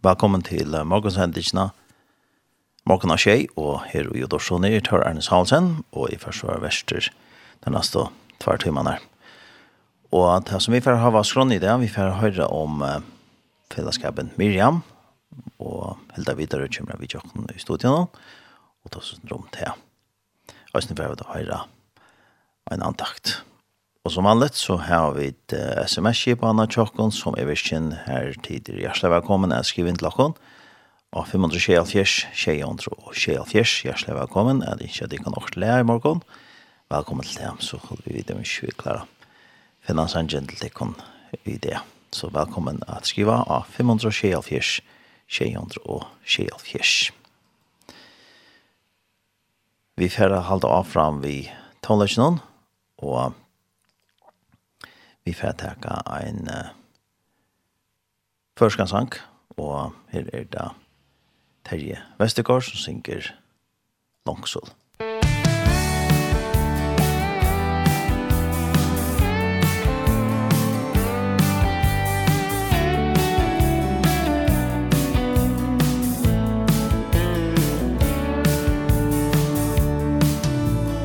Velkommen til morgensendelsene. Morgen av tjei, og her er Jodorsson i Tør Ernest Halsen, og i forsvar verster den neste tvær timene her. Og det som vi får ha var skrån i det, vi får høre om uh, fellesskapen Miriam, og helt av videre kommer vi til i studion, og ta oss en rom til. Og så får vi høre en antakt. Og som vanligt så har vi et uh, sms-kje på Anna Tjokken, som er virkjen her tider. Hjertelig velkommen, jeg skriver inn til dere. Og 524, 624, hjertelig velkommen. Jeg er ikke at jeg kan også lære i morgen. Velkommen til dem, så holder vi videre med 20 klare. Finne oss en gentil til dere i det. Så velkommen at skrive av 524, 624. Vi får halda av fram vi tonløsjonen, og vi får teka en uh, førskansang, og her er det Terje Vestergaard som synger Longsol.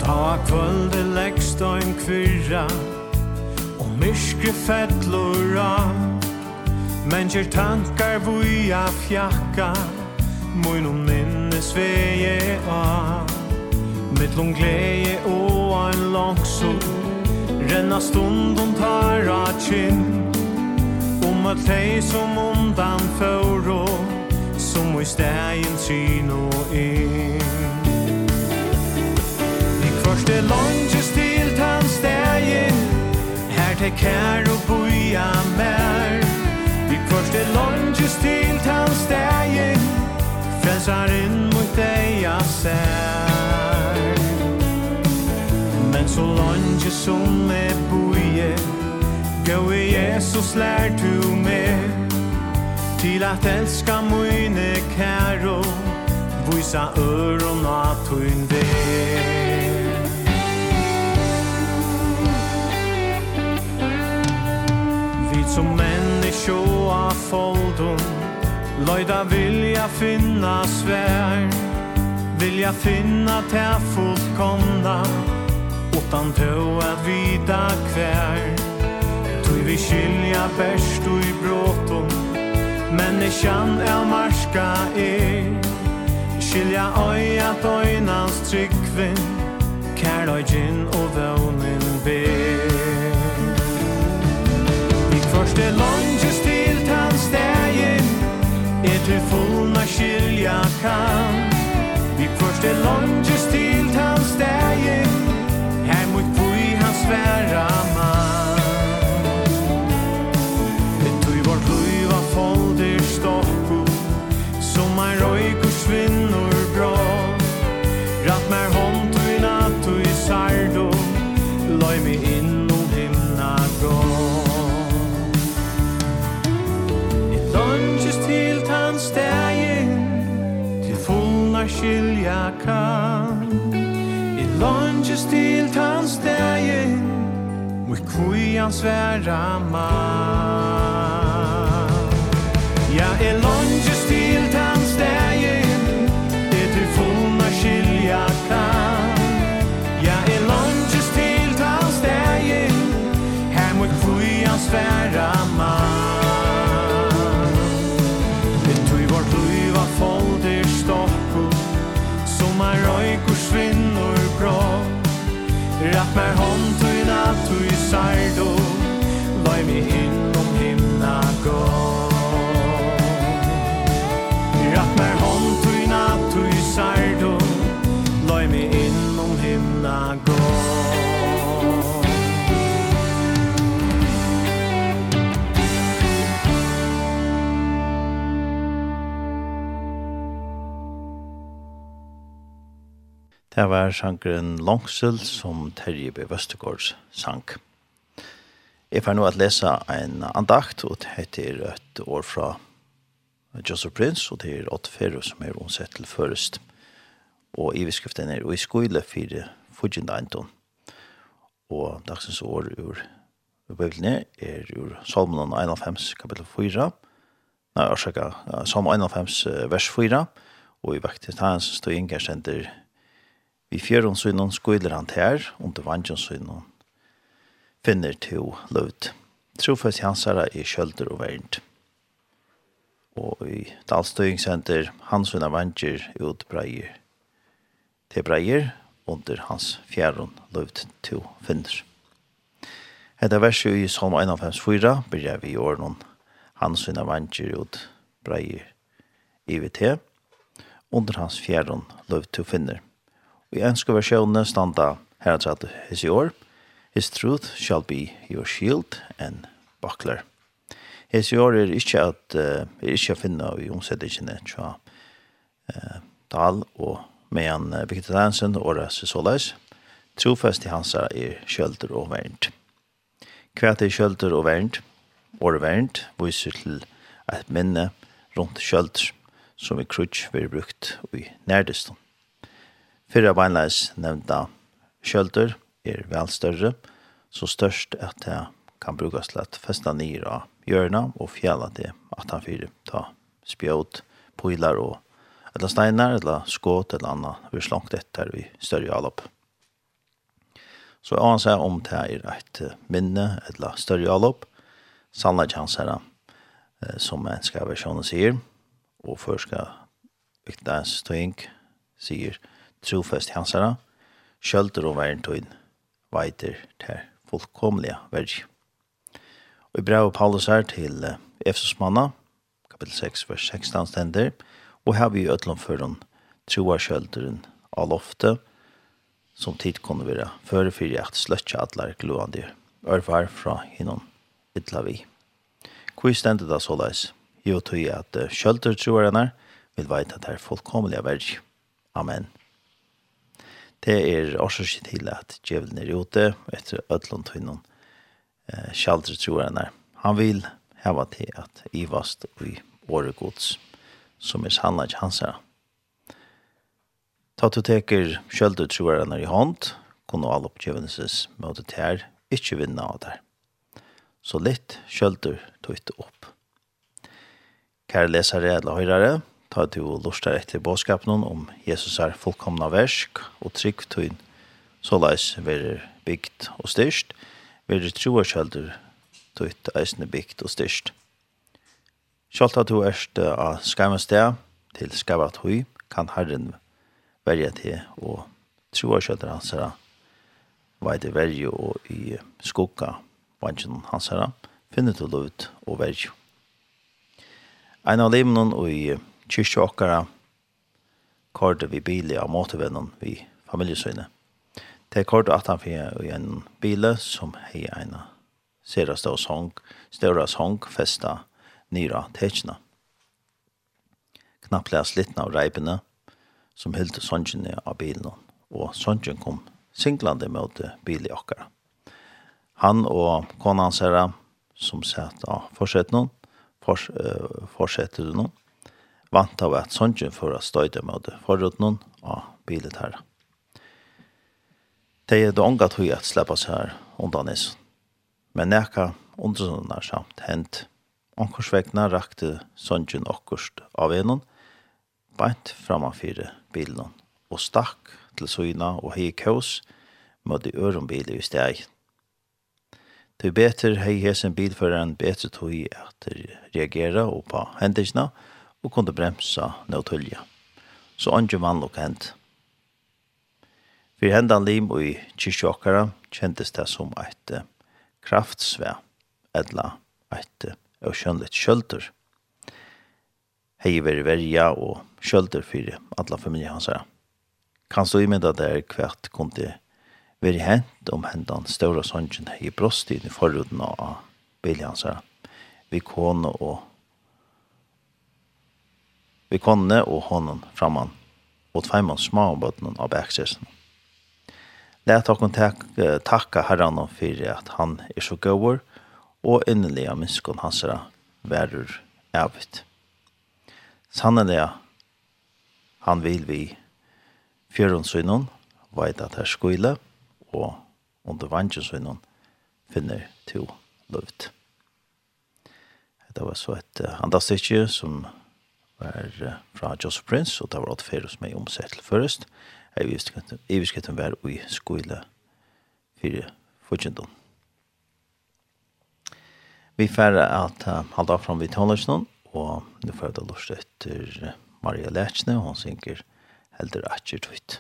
Ta kvölde lekstøym kvirra Myrskri fettlor av Menjer tankar vuja fjakka um minnes veje av Mittlom gleje og ein langsor Renna stundon tar a kinn. Om at tei som undan fyrro Som i stegin syn og inn I kvarste Vær til kær og boja mer Vi først er just til tann steg Frelsar inn mot deg a sær. Men så langt som er boje Gå i Jesus lær du med Til at elska mine og Vysa øron at hun tid som människor av foldum. Løyda vilja finna svær Vilja finna till fullkomna Utan tå at vida kvær Tui vi skilja bärst och i bråton er marska er Skilja öja døgnans tryggvin. Kärlöjgin och vånin ber første lunges til tannstegen Etter fullna skilja kan. Vi første lunges til tannstegen Her mot boi hans sværa minnes til tans degen Mui kui kujan sværa man. Ja, er longes til tans degen Det du funna skilja kan. Ja, er longes til tans degen Her mui kui kujan sværa Rapp mer hånd tog i natt tog i sardo Var mi hinnom himna gå. Rapp mer hånd tog i natt tog i sardo Loj mi innom himna gå Det var sangren Longsel som Terje B. Vøstegårds sank. Jeg får nå at lese en andakt, og det heter et år fra Joseph Prince, og det er åtte fyrre som er omsett til først. Og i beskriften er, og i skoile fire fudgjende eindom. Og dagsens år ur Bibelene er ur Salmon 51, kapittel 4, nei, årsaka, Salmen 91, vers 4, og i vektet hans stod ingerstender 4, Vi fjøren synnen skuiler han ter, under vandjen synnen finner til løvd. Trofest hansara i kjølder og vernd. Og i Dalstøyingssenter hans synnen vandjer ut breier. Til breier under hans fjæren løvd til finner. Hetta verset i Salm 154 byrjar vi i åren hans synnen vandjer ut breier i VT under hans fjæren løvd til finner i enske versjonene standa her at his i år. His truth shall be your shield and buckler. His i år er ikkje at uh, er ikkje å finne i omsettingene tja uh, Dahl og medan uh, Victor Hansen og Åra Solais. Trofest i hans er kjølter og vernt. Kvært er kjølter og vernt, og vernt, viser til et minne rundt kjølter som i krutsk blir brukt i nærdestånd. Fyrra beinleis nevnta kjölder er vel større, så størst at det kan brukes til at festa nyr av hjørna og fjalla det at han fyrir ta spjøt, poilar og eller steinar eller skåt eller anna vi slangt etter i større alopp. Så han sier om det er et minne eller større allopp, sanna kjans her som en skal versjonen sier, og først skal Viktas Toink sier, trofest hansara, skjølter og væren tøyn, veiter til fullkomlige verg. Og i brevet Paulus her til Efesus manna, kapitel 6, vers 16 stender, og her vi øtlom for den troa skjølteren av loftet, som tid kunne være føre for jeg at sløtja atler gloende ørvar fra hinnom ytla vi. Hvor stender det så leis? Jo, tog jeg at skjølter troerne vil veite at det er fullkomlige verg. Amen. Det er også ikke til at djevelen er ute etter ødlån tøynen eh, kjaldre troerne. Han vil heva til at ivast i året gods som er sannet hans her. Ta til teker kjaldre troerne i hånd, kunne alle oppgjevelses møte til her, ikke vinne av der. Så litt kjølder tøyte opp. Kære lesere eller høyrere, ta du og lustar etter båskapen om Jesus er fullkomna versk og trygg tøyn, såleis verer bygd og styrst, verer troarskjölder tøyt eisne bygd og styrst. Sjalt du erst av skamestea til skabat tøy, kan Herren verja til og troarskjölder hans herra, veide verju og i skugga vansjen hans herra, finner du lovt og verju. Ein av livnen og i kyrkje okkara kordet vi bilen av måtevennen vi familjesøyne. Det er kordet at han fyrir i en bile som hei eina sera stå sång, ståra sång, festa nyra tetsjene. Knapplega slitna av reipene som hylte sångene av bilen og sången kom singlande mot bilen okkara. Han og konan hans herra som satt av forsetten, fors, uh, forsetten noen, vant av at sånnsjen for å støyde med forrødnen av bilet her. Det er det unga tog at slippe seg her undan is. Men neka undersønnar samt hent. Onkorsvekna rakte sånnsjen okkurst av enon, beint framanfyre bilen og stakk til syna og hei kjøs de i ørenbilet i steg. Det beter hei hesen bilføreren betre tog at reagera og på hendelsene, og og kunde bremsa nødtølja. Så andre vann lukk hent. For hendan lim og i kyrkjåkara kjentes det som eit kraftsve, edla eit og kjønligt kjølter. Hei veri verja og kjølter fyrir alla familie hans her. Kan så imynda der kvært kunne veri hent om hendan ståra sonjen hei brostin i forruden av bilja hans her. Vi kone og vi konne og honom framan og tveimann små bøtnen av bæksessen. Læt okkon takka herran om fyrir at han er så gauur, og inneliga minskon hansara verur evigt. Sanneliga, han vil vi fjörunsynon, veit at her skuile, og under vandjunsynon finner to luft. Det var så et andastikje som var fra Joseph Prince, og det var alt fyrir som jeg omsett til først. Jeg visste var i skole fyrir fortjentun. Vi færre at halda fram vid tonelsen, og nu færre da lort etter Maria Lechne, og hun synker helder atjer tvitt.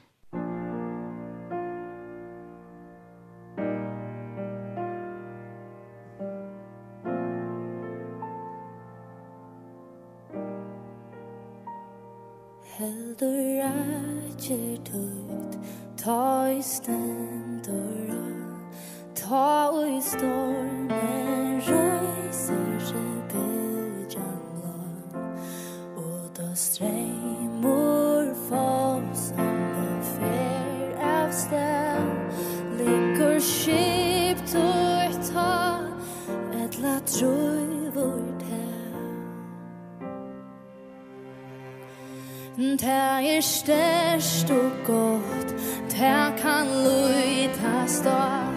er størst og godt, det kan løyta stått.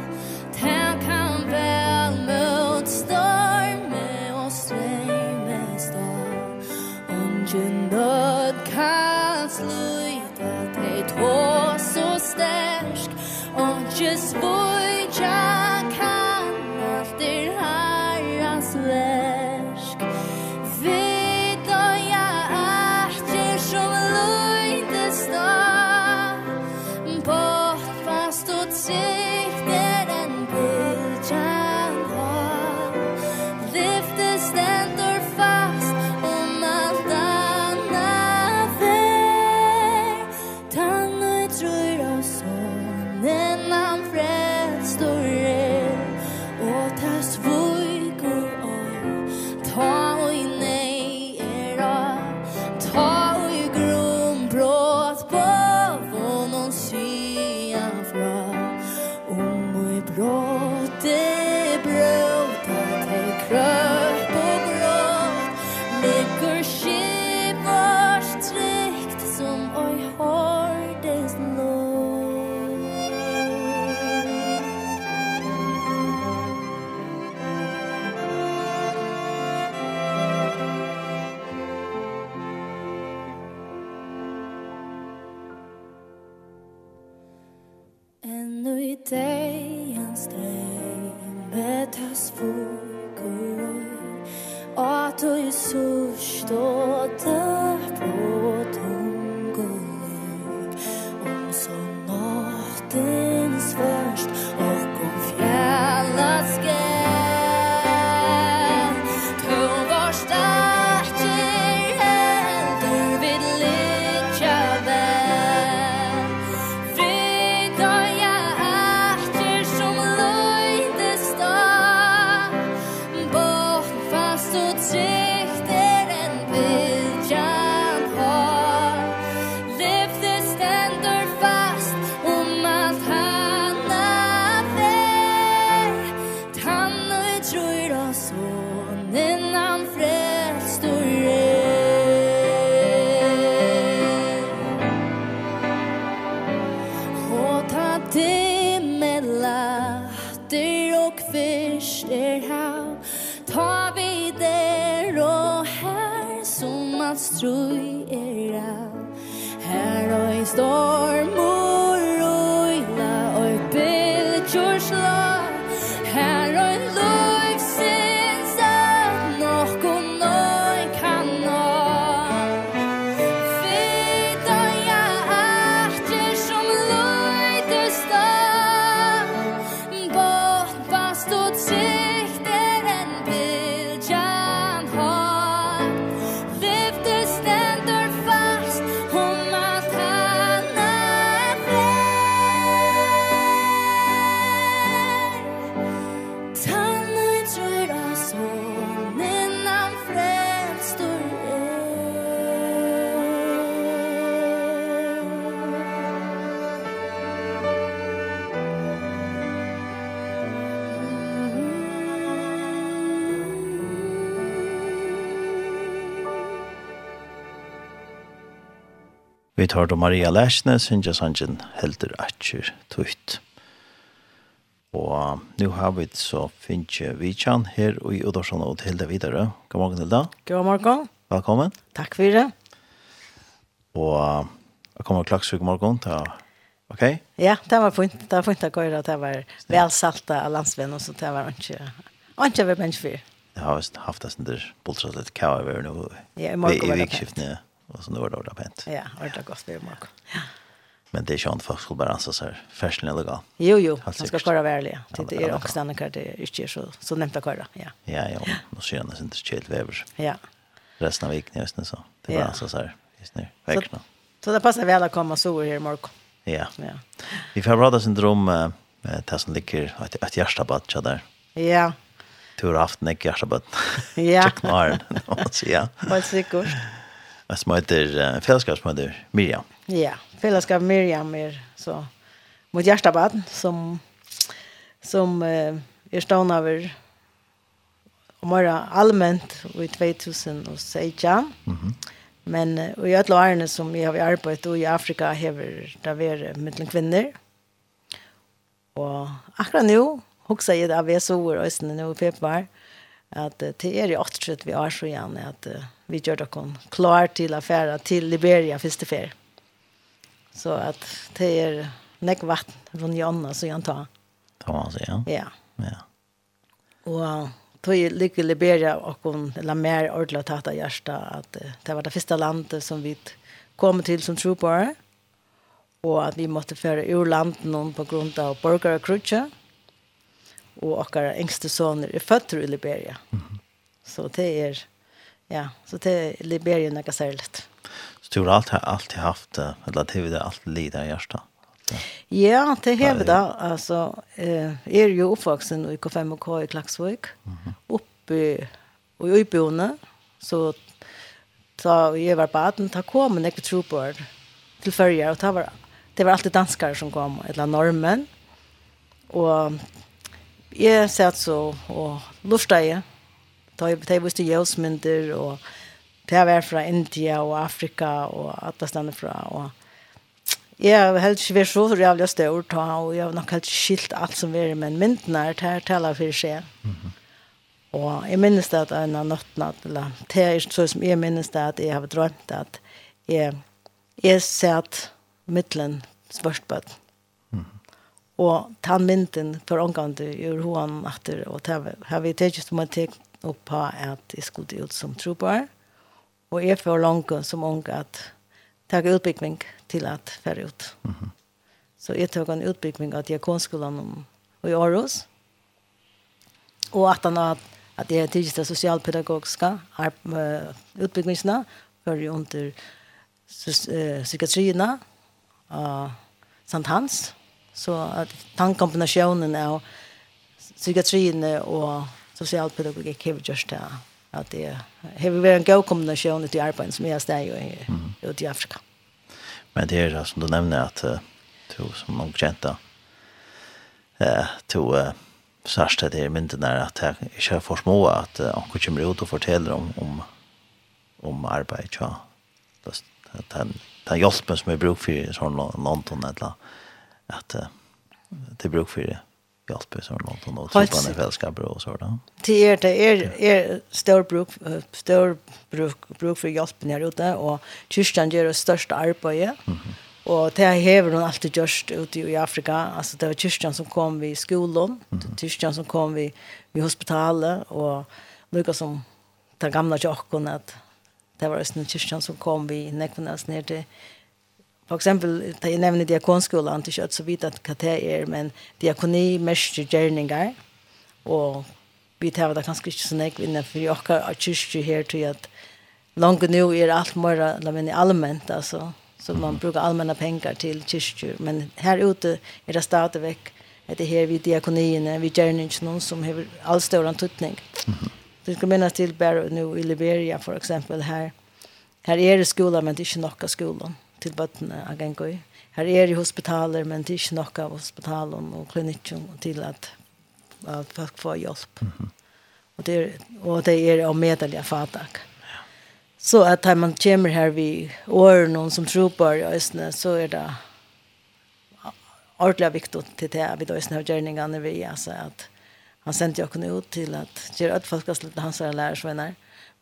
Vi tar då Maria Læsne, Sintja Sanjen, Helder Atcher, Tutt. Og nu har vi så Finche Vichan her i Udorsson og Hilda videre. God morgen, Hilda. God morgen. Velkommen. Takk for det. Og jeg kommer klaksvik morgen til Ok? Ja, det var fint. Det var fint å gjøre. Det var velsalta av landsvenn, og så det var ikke... Ikke vi mennesker. Jeg har haft det sånn der boltsatt litt kjøy over nå. Ja, i morgen var det. I vikskiftene, ja. Och så nu var det ordentligt pent. Ja, ordentligt gott för mig. Ja. Men det är ju inte folk skulle bara anses här färslen eller gal. Jo, jo, man ska köra värliga. Det är också en kvar det är ju så, så nämnt att köra, ja. Ja, ja, då känns det inte helt vävers. Ja. Resten av viken just nu så. Det var alltså så här just nu, veckan. Så det passar väl att komma så här i morgon. Ja. Ja. Vi får prata syndrom eh det som ligger ett att hjärta bara där. Ja. Tur aften är hjärta bara. Ja. Check norr. Ja. Vad säkert som heter uh, fällskap som heter Miriam. Ja, fällskap Miriam är så mot hjärtabaden som som eh, är stående över och mera allmänt i 2016. Mm -hmm. Men och jag tror ärne som vi har arbetat i Afrika hever där vi är med kvinnor. Och akkurat nu huxar jag av er så och östnen och pepar. Mm at det er i 8 vi har så igjen, at vi gjør dere klar til affæra til Liberia første ferie. Så at det er nekk vatten rundt Jonna så gjerne ta. Kan man säga. ja? Ja. ja. Og tog lykke Liberia og hun la mer ordentlig tatt av hjertet at det var det første landet som vi kom til som tro på og at vi måtte føre ur landet noen på grunn av borgere og. Mm och okkar ängste söner er født i Liberia. Mm -hmm. Så det är ja, så det är Liberia något særligt. Så du har alltid, alltid haft eller det är allt lida i hjärtat. Ja. det det vi da. Altså, eh, er jo oppvaksen i K5K i Klaksvøk. Mm -hmm. Oppe og i Øyboende. Så da jeg var baden, da kom en ikke trobord det til førje. Og det var, det var alltid danskere som kom, eller normen. Og jeg satt så og luftet jeg. Da jeg visste jøsmynder, og det var fra India og Afrika og alle stedene fra. Og jeg har helt ikke vært så jævlig stør, og jeg har nok helt skilt alt som var, men myndene er til å tale for seg. Mm -hmm. Og jeg minnes det at en av nøttene, eller det er så som jeg minnes det at jeg har drømt at jeg, jeg satt middelen spørsmålet og ta mynden for omgående gjør hun etter, og ta, har vi tenkt som jeg tenkt opp på at jeg skulle ut som trobar, og jeg får langt som unge at ta utbygging til at færre ut. Mm -hmm. Så jeg tok en utbygging av om i Aarhus, og at han har at jeg er tidligste sosialpedagogiske utbyggingsene, før under psykiatrierna av St. Hans, Så at tankkombinationen av psykiatrin og socialpedagogik har vi gjort det at det har vi vært en god kombinasjon ut i arbeidet som er steg i ute i Afrika. Men det er som du nevner at du som ung kjenta to särskilt det är mynden er att jag inte er för små at anker kommer ut och fortäller om om, om arbeid ja. den, den hjälpen som jeg bruker for sånn London eller att det bruk för det i så långt och något sådana fällskaper och sådär. Det er, det er är stor bruk stor bruk bruk for hjälp her ute og kyrkan gjør det største arbete. Mm -hmm. Och det här hun alltid just ute i Afrika. Altså, det var kyrkan som kom vid skolen, mm -hmm. kyrkan som kom vid, vid hospitalet og lukar som den gamla tjokken, at det var just kyrkan som kom vid nekvarnas ner till For exempel det jag nämnde diakonskolan till kött så vet att hva det er, men diakoni mäster gjerninger, och vi tar det kanskje ikke så näck innan för jag har just ju här till att långt nu är allt mer la men allmänt alltså så man brukar allmänna pengar till kyrkor men här ute är det stadigt veck det här vi diakonierna vid gärningen som har all stor tutning. Det ska minnas till Barrow nu i Liberia för exempel här. Här är det skola men det är inte några skolan. Mm til bøttene av Gengøy. Her er jo hospitaler, men det er ikke nok av hospitalen og klinikken til at, at folk får hjelp. Mm -hmm. og, det er, og det er av medelige fatak. Så at når man kommer her vi åren, noen som tror på i Østene, så er det ordentlig viktig til det vi Østene har gjerningene vi, altså at han sendte jo ut til at gjør at folk skal slutte hans lærersvenner,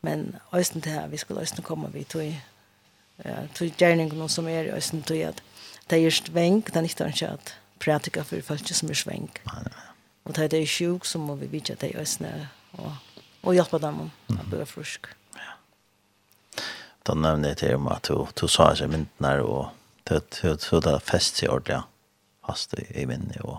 men Østene til her, vi skulle Østene komme vidt og tog gjerningene som er i östen tog at det er svänk, det er ikke ikke at pratika for folk som är svänk. Och det er sjuk så må vi vite at det är östen og, og hjelpe dem å bli frusk. Da Då jeg til om at du sa seg sig her, og det så där fest sig ordentligt fast i minne och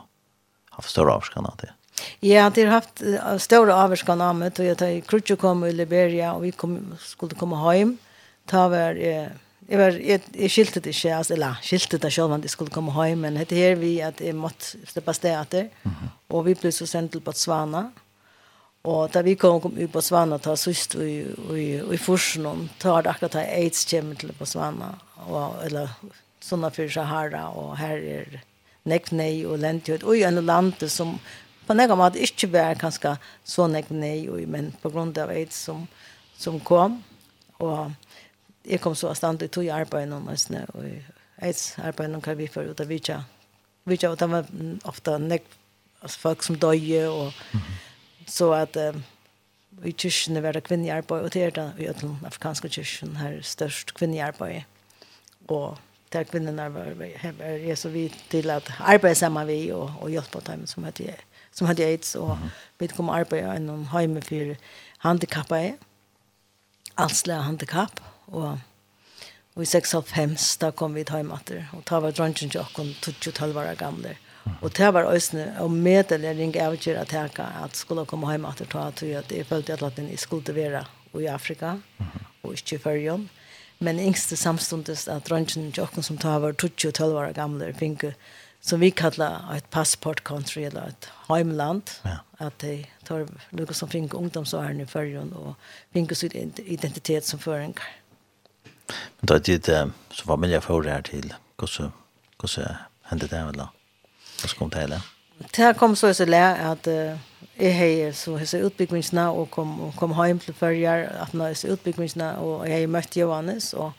haft større avskan av det. Ja, det har haft uh, stora avskan av mig. Jag tar i Krutjo kom i Liberia och vi kom, skulle komma hem. Ta var... Eh, Jeg, var, jeg, jeg skilte det ikke, altså, eller skilte det selv om jeg skulle komme hjem, men det her vi at jeg måtte slippe sted etter, mm -hmm. og vi ble så sendt til Botswana, og da vi kom, kom ut på Botswana, ta sist i, i, i Forsen, ta det akkurat da AIDS kommer til Botswana, og, eller sånne for Sahara, og her er neknei og lentjød, og i en land som på en gang måte ikke var kanskje så neknei, men på grunn av AIDS som, som kom, og jeg kom så av stand i tog arbeid noen nesten, og jeg arbeid noen kan vi for ut av vidtja. Vidtja, og det var ofte nek, altså folk som døye, og så at um, i kyrkene var det kvinnearbeid, og det er det i den afrikanske kyrkene her størst kvinnearbeid. Og der kvinnerne var, var jeg så vidt til at arbeid sammen vi, og, og hjelpe dem som hadde, som hadde aids, og vi kom arbeid noen hjemme for handikappet, allsle handikapp, og Og i 96 da kom vi til heimater, og da var dronjen til okken 12 år gamle. Og det var øsne, og medel jeg ringe av til at jeg at skulle komme heimater, ta at jeg følte at jeg skulle være i Afrika, og ikke i Førjen. Men yngste samstundes at dronjen til okken som da var 12 år gamle, fikk som vi kallar ett passport country, eller ett heimland, ja. att de tar noe som finke ungdomsåren i Førjen, och finke sin identitet som føringer. Ja. Men da er det så familie får det her til. Hvordan, hvordan hendte det her da? Hvordan kom det her? Det kom så jeg lærer at jeg har så hese utbyggingsna og kom, og kom hjem til førjer at nå hese utbyggingsna og jeg har møtt Johannes og,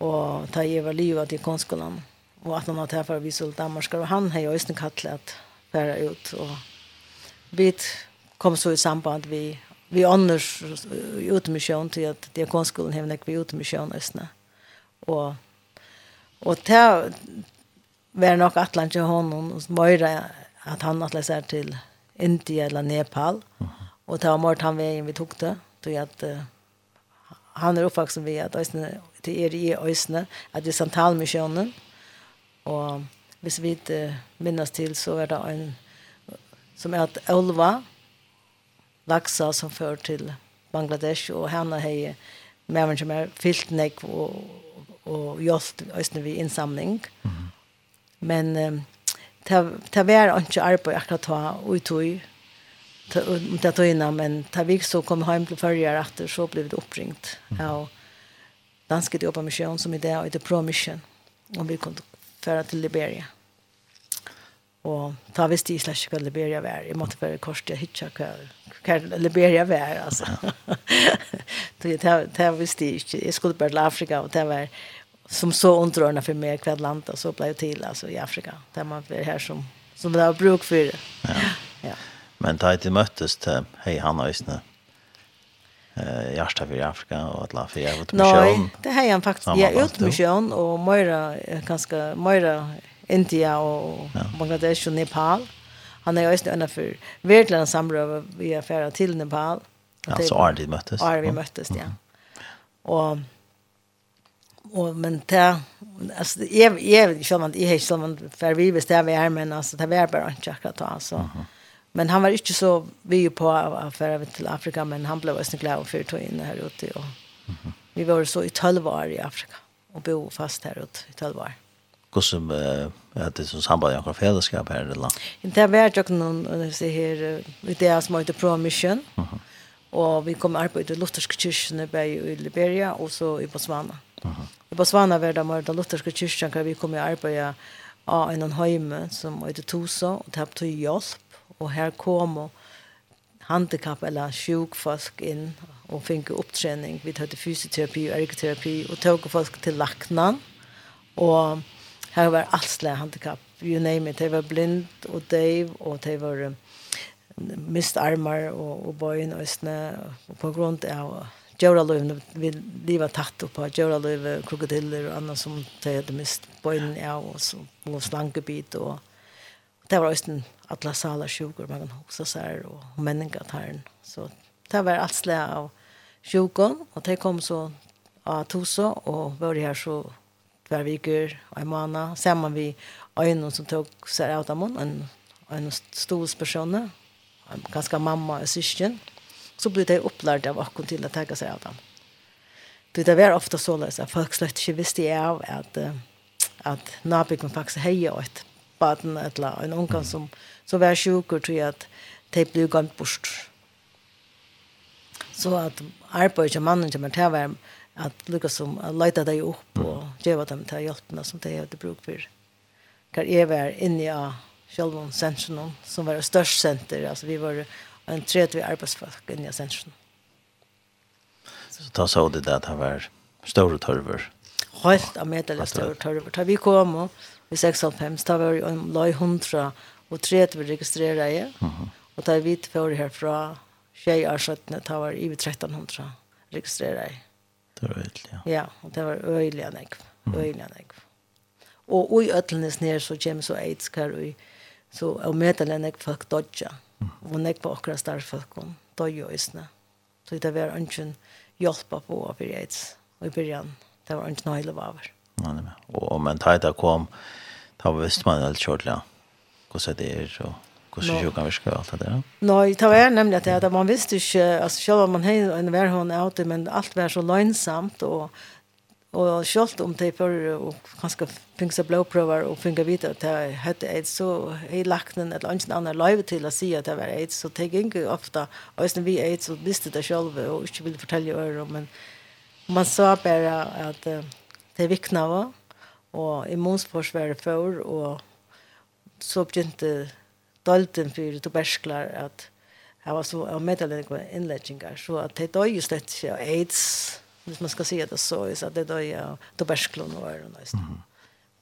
og ta jeg var livet til konskolen og at han har tæffet vi så Danmarskar og han har jo også kattlet at ut og vi kom så i samband vi vi annars utmission till att det konstskolan hemma vi utmission ösna. Och och ta var nog Atlant till honom och möra att han att läsa till India eller Nepal och ta mort han vägen vi tog det då att han är uppfax som vi att ösna till er i ösna att det är Santal missionen och hvis vi inte minnas till så var det en som är att Olva Laksa som för till Bangladesh och henne hej med mig som är fyllt nek och och just ösnen vi insamling. Mm. Men ta ta vara inte arbete akkurat ta ut ta ta ta innan men ta vi så kom hem till förra efter så blev det uppringt. Mm. Ja. Danska jobbar som som där och det promission om vi kunde föra till Liberia. Mm. Och visste jeg slett slash hva Liberia vara. Jag måste kors korset hitcha hva Liberia var, alltså. Det ta visste jeg ikke. Jeg skulle bara Afrika och det var som så ontrörna för mig kvad land och så blev till alltså i Afrika. Där man var här som som det har bruk för. Det. Ja. ja. Men da jeg möttes till hei han ösne. Eh Jarsta för Afrika och att la för jag vet mission. Nej, det här är han faktiskt jag ut mission och Moira ganska Moira India og ja. Bangladesh og Nepal. Han er jo også nødvendig for virkelig samrøve vi er ferdig til Nepal. Ja, så er de møttes. Er vi møttes, ja. Og, og men det, altså, jeg, jeg, selv om jeg ikke, selv om for vi visste jeg vi er, men altså, det var bare ikke akkurat da, altså. Mm -hmm. Men han var ikke så vi på affärer till Afrika men han blev också glad för att in här ute och mm -hmm. vi var så i 12 år i Afrika och bo fast här ute i 12 år hvordan eh, at det som samband med fellesskap her i land. Det har vært jo noen her ideer som heter Promission, mm -hmm. og vi kommer arbeid i lutherske kyrkene i Liberia og så i Botswana. Mm. I Botswana var det mer den lutherske kyrkene, hvor vi kom i arbeid av en høyme som heter Tosa, og det har betyr hjelp, og her kom og handikapp eller sjukfolk inn og fikk opptrening. Vi tar fysioterapi og ergoterapi og tog folk til laknan. Og Her var allsle handicap, you name it. De var blind og døv, og de var mist armar og, og bøyen og østene på grunn av Djuraløyvene, vi livet tatt opp av Djuraløyve, krokodiller og annet som de hadde mist bøyen av og, og slankebit. Og, det var også alle saler sjuker, man kan huske seg og menninger tæren. Så det var alt slag av sjukken, og de kom så av Tosa og var her så tvær viker og en måned, sammen vi øynene som tok seg av dem, en, en stor person, en ganske mamma og syskjen, så ble de opplært av akkurat til å ta seg av dem. Det det var ofta så løs at folk slett ikke visste av at, at nabikon faktisk heier et baden eller en unge som, som var sjukker til at de ble gammelt bort. Så at arbeidet av mannen kommer til å være att lyckas som leta dig upp och ge vad de tar hjälpen som det hade bruk för. Kan är vara inne i Sjölvon Centrum som var det största center alltså vi var en tredje arbetsfolk inne i Centrum. Så ta så det där det var stora törver. Helt av medel stora törver. Tar vi kom och vi 6.5 tar vi en loj hundra och tredje registrerade. Mm. Och tar vi för härifrån tjejer så att det var i 1300 registrerade. Det var øyelig, ja. Ja, og det var øyelig enn jeg. Øyelig enn jeg. Og i øtlenes nere så kommer så aids kar og så og møter enn jeg folk dodja. Og enn jeg var akkurat starfolk om dodja øsne. Så det var ønsken hjelpa på å bli aids. Og i byrjan, det var ønsken høyla vaver. Nei, nei, men. Og men da kom, da visste man helt kjort, ja. Hvordan det er, og hvordan no. sjukan vi skrive alt det der? Nei, det var nemlig at, det, at man visste ikke, altså selv om man har en verhånd ute, men alt var så løgnsamt, og, og selv om det før, og kanskje finnes det blåprøver, og finnes vite at det hette AIDS, så har lagt den et eller annet løyve til å si at det var AIDS, så det gikk ofte, og hvis vi AIDS, så visste det selv, og ikke ville fortelle øre, men man sa bare at det vikna var, og immunforsvaret for, og så begynte det dolten för tubersklar att jag var så av medellingar inläggningar så att det då just slett sig aids hvis man ska säga det så så att det dör ju tubersklon och öron nästan. Mm.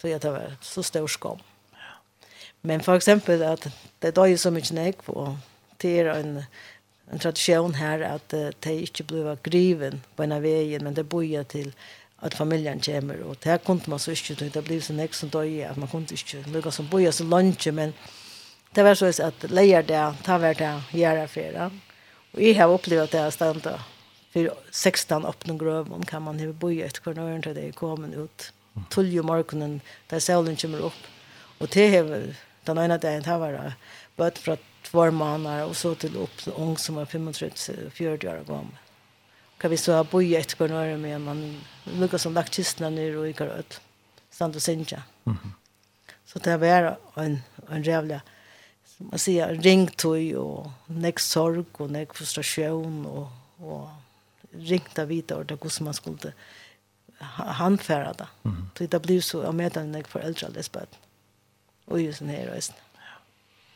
Så jag tar så stor skam. Men för exempel att det dör så mycket nek på det en en tradition här att uh, det inte ble griven på en av veien, men det bøyer till att familjen kommer och det kunne kunde man så inte det blev så nek som dör at man kunne ikke lukke som bøyer så lunch men det var så att lejer det ta vart det göra för Och jag har upplevt det ständigt. För 16 öppna grövon kan man ha bo i ett kvarnör till det kommer ut. Tull ju morgonen där solen kommer upp. Och det har den ena dagen här var bort från två månader och så till upp ung som var 35 40 år gammal. Kan vi så ha bo i ett kvarnör med man lukar som lagt kistna ner och i karot stand och synja så det var en en jävla man säger ringtoj och näck sorg och näck frustration och och ringta vidare det går som man skulle handfärda det. Mm. Så det blir så jag menar när jag för äldre alldeles bad. Och just den här resten.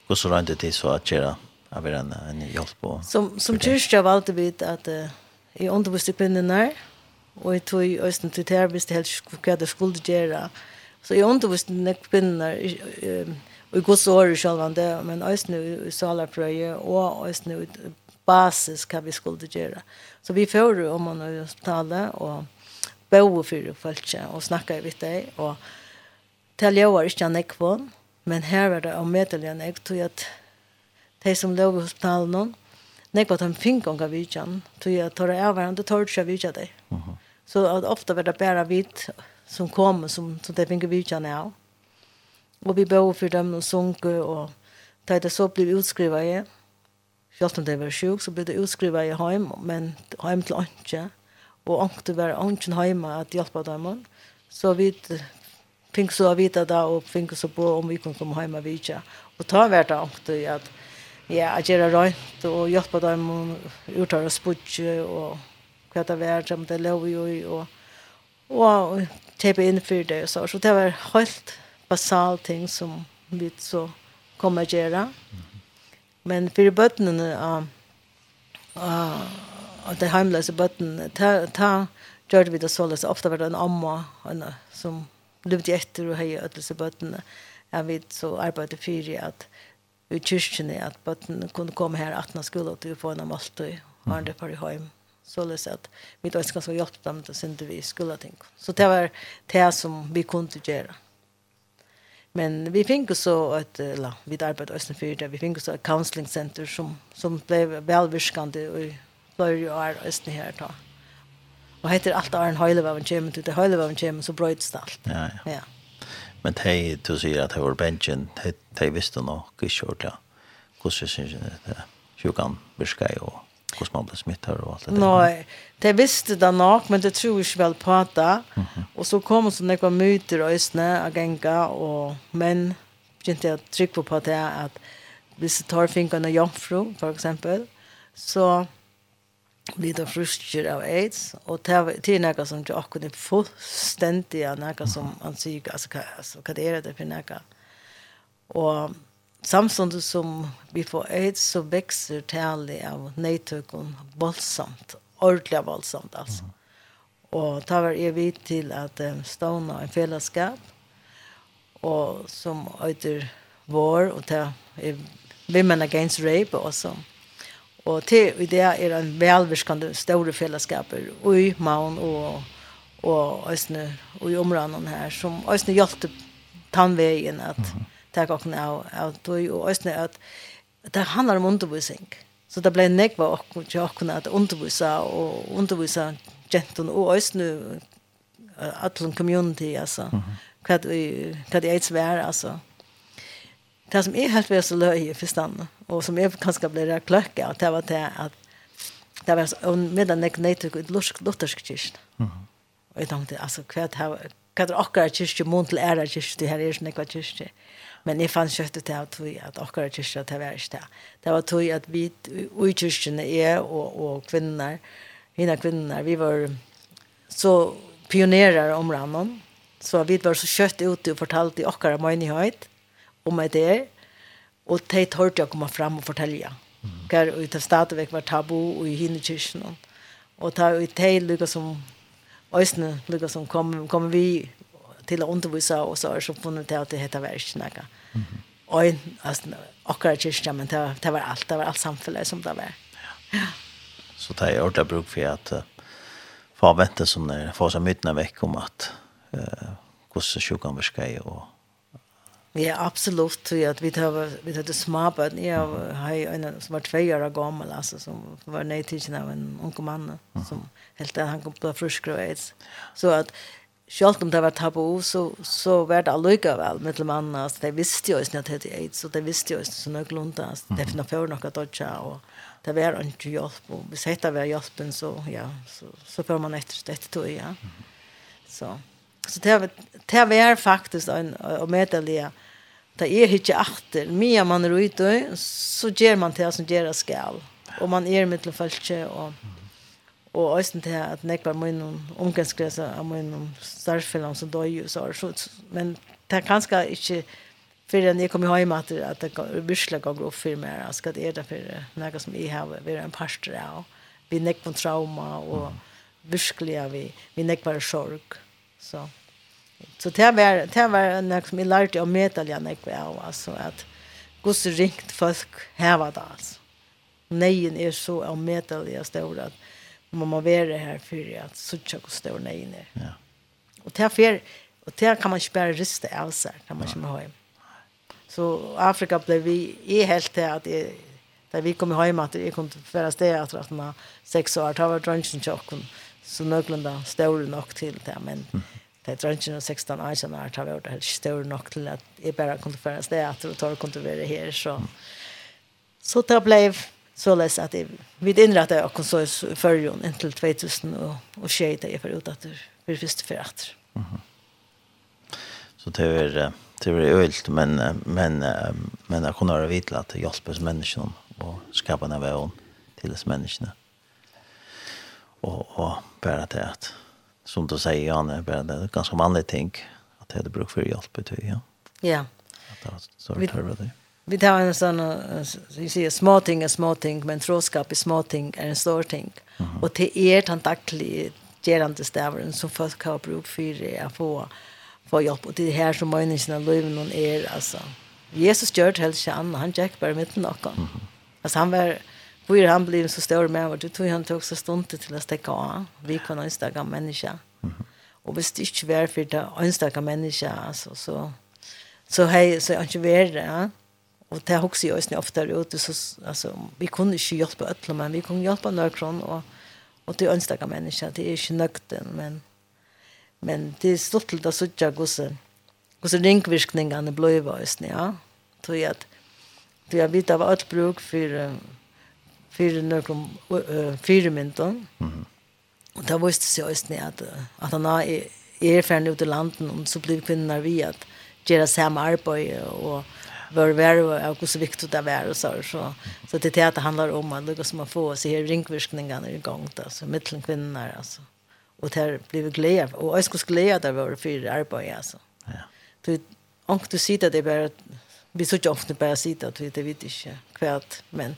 Och så rent det så att göra av en en hjälp på. Som som kyrkja av allt vet att i undervisning kvinnorna och i tog östen till terapist helt vad det skulle göra. Så i undervisning kvinnorna i gods år i sjølvande, men også i salarprøye, og også nå i basis hva vi skulle gjøre. Så vi får om man i hospitalet, og bo for folk, og snakker vidt deg, og til jeg var ikke en ekvån, men her var det om medelig en ekvån, tog at de som lå i hospitalet noen, Nei, på den finkonga vidjan, tog jeg tar av hverandre, tar ikke vidjan deg. Så ofte var det bare vidt som kom, som, som de finner vidjan av. Og vi bor for dem og sunke, og da det så ble utskrivet jeg, selv om det var sjuk, så ble det utskrivet jeg heim, men heim til åndsje, Og Antje var Antjen heima at hjelpe dem. Så vi fikk så vite da, og fikk så på om vi kunne komme heima vidtja. Og ta var det Antje at ja, at gjøre røynt, og hjelpa dem og uttale spudje, og hva det var, som det lov jo, og, og, og tepe inn for det. Så, så det var helt basal ting som vi så kommer att göra. Mm -hmm. Men för bötten uh, uh, det heimlösa bötten ta, ta gjorde vi det så så ofta var det en amma en, som levde efter och hej ödelse bötten jag vet så arbetade för att i kyrkan är att bötten kunde komma här att när skulle att få en måltid och andra i høym. så det lös att mitt önska så hjelpe dem til å synde vi skulle ting. Så det var det som vi kunne gjøre. Men vi fikk så et, eller vi arbeidet også for det vi fikk så et counseling center som som ble välviskande og blev ju är östen här då. Och heter alt Arne Høylevaven kommer til det Høylevaven kommer, så bröts det alt. Ja. Ja. ja. Men hej du säger att hur benchen hej hej visste nok ikke kishort ja. Hvordan synes syns det? Sjukan virker och hvordan man blir smittet og alt det där. Nej, de visste det nok, men de tror ikke vel på det. Mm -hmm. Og så kom det noen myter og øsne av genga, og menn begynte jeg å trykke på det at hvis de tar fingrene av jomfru, for eksempel, så blir det frusker av AIDS, og det er noe som ikke akkurat er fullstendig, av noe som man sier, altså hva det er det for noe. Og samtidig som vi får AIDS, så växer tallet av nedtøkken voldsomt, ordentlig voldsomt, altså. Mm. Och tar var jeg vidt til at um, stående en fellesskap, og som øyder vår, og ta er Women Against Rape også. Og til det i det er en velvirkende store fällskaper och i Maun og, og, Østene, og i områdene her, som Østene hjälpte tannveien at mm. ta kocken av av tog, og Østene at det handler om undervisning. Mm Så det ble nekva åkken til åkken at undervisa og undervisa gentun og òsnu atlan community, altså. Mm -hmm. Hva det er et svær, altså. Det som er helt ved så løy i forstand, og som er kanskje ble kløkket, det var det at det var medan jeg nøytøk i luthersk kyrkene. Mm -hmm. Og jeg tenkte, altså, hva er det åkker kyrkje, mån til ære kyrkje, det her er sånn ekva kyrkje. Men jeg fann kjøttet til at vi, at akkurat kyrkja til hver sted. Det var tog at vi i kyrkjene er og, og kvinner, hina kvinner, vi var så pionerer om rannan. Så vi var så kjøtt ute og fortalte i akkurat møynighet om et der. Og de tørte å komme fram og fortelle. Mm. Hver ute av stadigvæk var tabu og i hine kyrkjene. Og ta i de lykka som Øysene, lykka som kom, kom vi till å undervisa og så har så funnet til at det heter världsnacka. Mm. Og altså, akkurat kyrkan men det det var allt det var allt samfunnet som det var. Ja. Så det er ordentlig bruk för att få vente som det få seg mytene vekk om att eh kossa sjukan varskej och Ja, absolut. tror jag att vi tar vi tar det smarta. Jag har en som var två år gammal alltså som var nej till av en ung man som helt han kom på frusk. Så att Sjalt om det var tabu, så, så var det allukavel med til mannen. altså, de visste jo ikke at det er AIDS, og de visste jo ikke så noe lunta, altså, det finner for noe dodja, og det var ikke hjelp, og hvis dette var hjelpen, så, ja, så, så får man etter dette tog, ja. Så, så det, var, det var faktisk en, en medelige, det er ikke achter, mye man er ute, så gjør man det som gjør det skal, og man er med mittel følge, og, og øysen til at nek var min omgangskresa av min starfellan som døy og så, men det er kanskje ikke för när jag kommer hem att at det busla går upp för mig jag ska det är därför något som jeg har vi en pastor av vi neck trauma og buskliga vi vi neck var sorg så så det var det var något som jag lärde om metalja neck var altså at guds ringt folk her var det Nei, er är så av metalja stor Och man må vara här för att söka hur stor nej inne. Ja. Och därför och där kan man spara rista av sig kan man komma hem. Så Afrika blev vi i helt det att det där vi kom hem att det kom förra steg att att man sex år har varit drunken chocken så någorlunda stor nog till det men Det tror inte 16 år sedan har var varit helt stor nog till att jag bara kunde föras det att och tar kunde vara här så så det blev så läs att det vid inrätta och så förjon intill 2000 och och skejta är för att för först för att. Mhm. Så det är det är ölt men men men jag kunde ha vitla att hjälpa människan och skapa en väg till oss människorna. Och och bara det att som du säger Janne bara det är ganska manligt tänk att det hade bruk för hjälp betyder ja. Ja. Att det så det. Vi tar en sån, vi säger små ting är små ting, men troskap i små ting är en stor ting. Mm -hmm. Och det är den dagliga gerande stävaren som folk har bruk för att få, få hjälp. Och det är här som människorna lever någon är, alltså. Jesus gör det helst annan, han gick bara mitt någon. Mm -hmm. Alltså han var, hur han blev så stor med vad du tog han tog så stund till att stäcka av. Vi kan önska människa. Mm -hmm. Och visst det inte var för det önska människa, alltså så. Så hej, så jag inte var det, ja og det har också jag ofta ute så altså, vi kunde inte hjälpa øtler, men vi kunne hjälpa några kron og, och det av mennesker, det er ikke nøkten, men men det er stort til till att hvordan, hvordan ringvirkningene ble i just ja. Tror jeg at, vi har vita av alt bruk for, för några fyra minuter mm og det visste sig just ni at, att han er ferdig ute i landet, og så blir kvinner vi att göra samma arbete og var värre och hur så viktigt det var och så så så det det handlar om att det som man få se här ringvirkningarna i gång då så mellan kvinnor alltså. Och där blev glädje och jag skulle glädje där var för arbete alltså. Ja. Du och du ser det bara vi så ofta bara sitta att vi det vet inte kvärt men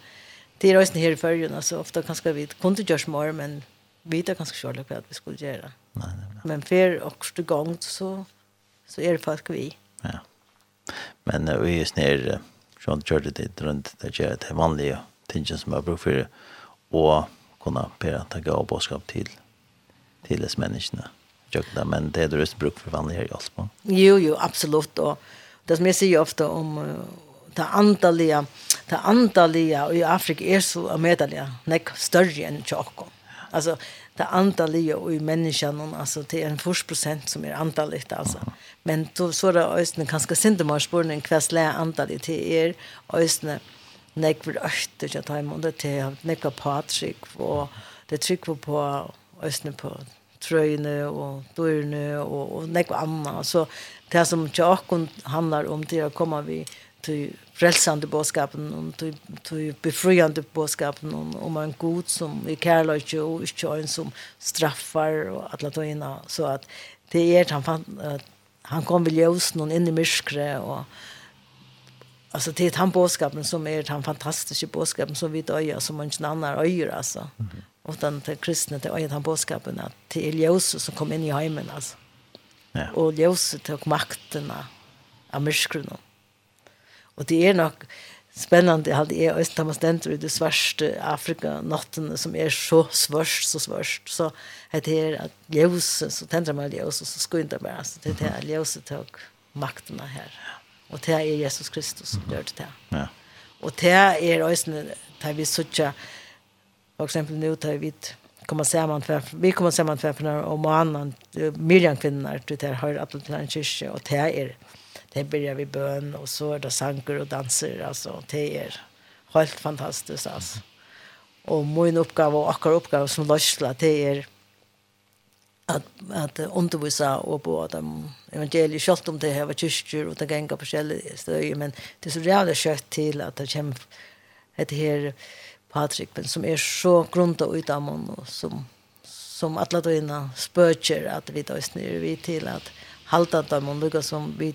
det är också här i förrjun alltså ofta kanske vi kunde görs mer men vi vet kanske själva vad vi skulle göra. Nej nej men för och gång så så är det faktiskt vi. Ja. Men uh, vi er snir, sånn kjørte det rundt, det gjør det vanlige tingene som jeg bruker for, og kunne pere ta gav bådskap til, til disse menneskene. Men det er det røst bruk for vanlige her i Alsbo. Jo, jo, absolutt. Og det som jeg sier ofte om uh, det antallige, det antallige i Afrika er så medallige, nek større enn tjokken. Altså, det antallet och i människan alltså till en först procent som är antallet alltså men då så där øyne kanske synte man spår en kväll lä antallet till er östen nej för öster jag tar emot till nej på Patrick og det tryck på øyne på trøyene og dørene og, og nekva anna. Så det som tjokken handlar om det å komme vi till frälsande boskapen om till till befriande boskapen om om en god som i kärlek och inte som straffar och alla de så att det är han fan han kom väl ljus någon in i mörkret och alltså det är han boskapen som är han fantastiska boskapen som vi döjer som man inte annan öjer alltså mm -hmm. och den till kristna det är han boskapen att till ljus som kom in i hemmen alltså ja. och ljus tog makten av mörkret Og det er nok spennende, jeg hadde jeg også Thomas Denter i det svørste Afrika-natten, som er så svørst, så svørst. Så det er at ljøse, så tenter man ljøse, og så skynder man bare. Så det er at ljøse tok maktene her. Og det er Jesus Kristus som gjør det. Ja. Og det er også, da vi sitter, for eksempel nå, tar vi kommer samman för vi kommer samman för för och mannen Miriam kvinnor till det här att det en kyrka och det är det börjar vi bön och så är det sanger och danser alltså det är helt fantastiskt alltså. Och min uppgave och akkurat uppgave som lösla det är att att undervisa och på dem evangeliet skött om det här var kyrkor och det gänga på ställen men det är så jävla kött till att det kämp ett här Patrik men som är så grunda ut av och som som alla då innan spöker att vi då snur vi till att halta dem och lugga som vi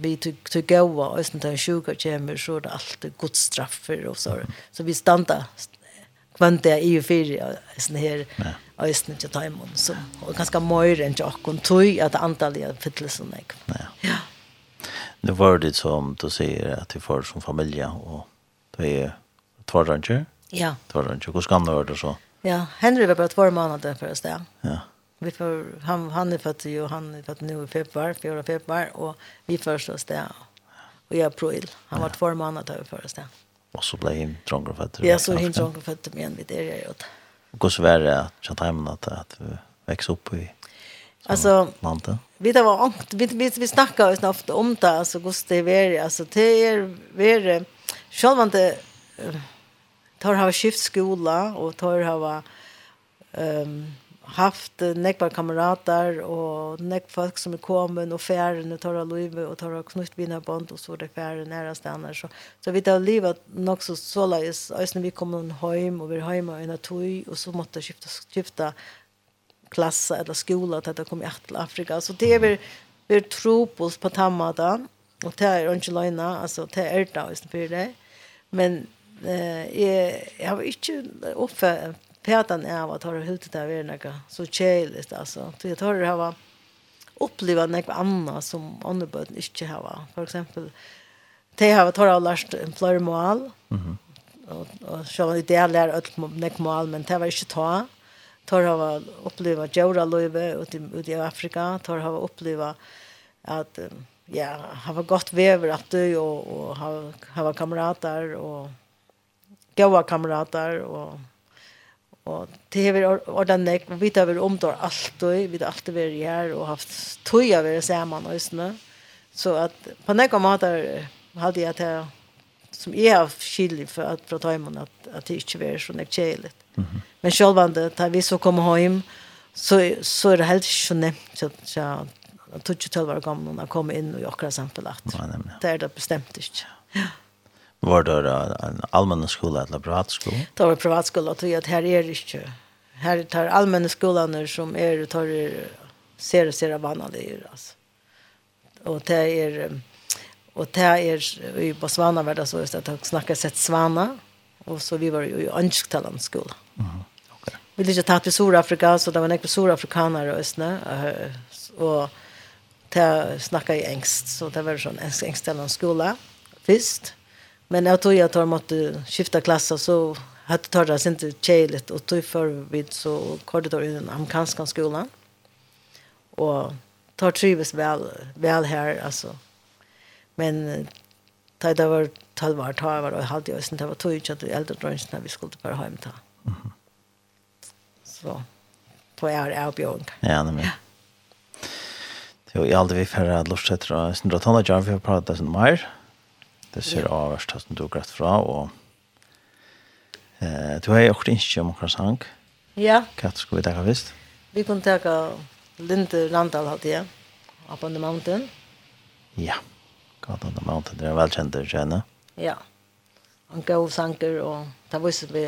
vi tog gåa och sen där sjuka kommer så det allt Guds straffer och så så vi standa kvant det i för sån här östen till timon så och ganska mer än jag kon tog att antalet fyllelsen jag. Ja. Det var det som du säger att du för som familj och det är två Ja. Två ranger. Hur ska man det så? Ja, Henry var bara två månader förresten. Ja vi får, han, han är född ju, han är född nu i februari, fjärde februari, och vi förstår oss där. Och jag april. Han var två månader över först det. Och så blev han trångare född. Ja, så han trångare född men vid det jag gjort. Och hur så var det att jag tar att, att vi växer upp i Alltså, landet? Vi det var ångt, vi, vi, vi snackade ju ofta om det, alltså hur det alltså det är, det Självande inte, tar ha skiftskola och tar ha, ehm, um, haft nekvar kamerater og nek folk som er kommet og færen og tar av livet og tar av knuttbinderbånd og så er det færen nære stedene. Så, så vi tar livet nok så så løs. Øyne vi kom hem hjem og vi er hjemme og en tog og så måtte skifte, skifte klasse eller skola til at jeg kom til Afrika. Så det er vi, vi er tro på på tammata og det er ikke løgnet, altså det er det øyne for det. Men eh, jeg, jeg har ikke oppfattet Petan är vad tar du hutet där vid några så chilligt alltså. Det tar det här uppleva något annat som andra böden inte har. För exempel det har tar har lärt en flörmål. Mhm. Och och så det där lär öll nekmål men det var inte ta. Tar har uppleva Jora Löve ut i Afrika, tar har uppleva att ja, har gott väver att du och och har har kamrater och goda kamrater och Og det har vært ordentlig, og vi har vært omtår alt og vi har alltid vært her, og haft tog av å sammen og sånn. Så at på noen måter hadde jeg til, som jeg har skyldig for at fra tøymen at, at det ikke var sånn kjelig. Mm -hmm. Men selv om det, da vi så kom hjem, så, så er det helt ikke så nevnt, så, så jeg tog ikke til å være gammel når jeg kom inn og akkurat samtidig. Det er det bestemt ikke. Ja. Var det en allmänna skola eller privatskola? Det var privatskola, tror jag att här är det inte. Här tar allmänna skolan som är tar ser ser vanliga alltså. Och det är och det är i Botswana var det så att jag snackar sett svana och så vi var i Ansktalan skola. Mhm. Okej. Vi ville ta till Sydafrika så det var några sydafrikaner och östna och det snacka i engst så det var en engst skola. Visst. Men jag tror jag de måste skifta klass så hade tar det inte tjejligt och tog för vid så korridor i den amerikanska skolan. Och tar trivs väl väl här alltså. Men tar det var tal var tar var och hade jag inte var tog inte att äldre drönsen när vi skulle bara hem ta. Mm. Så på är erbjudande. Ja, det men. Jo, jag aldrig vi färra lusta etter å sindra tonne, vi har pratet sånn mer, Det ser ja. avhørst at du greit fra, og eh, du har jo også ikke om akkurat sang. Ja. Hva skal vi takke først? Vi kunne takke Linde Randall hadde jeg, Up on the Mountain. Ja, God on the Mountain, det er en velkjent kjenne. Ja, han gav sanger, og det var så vi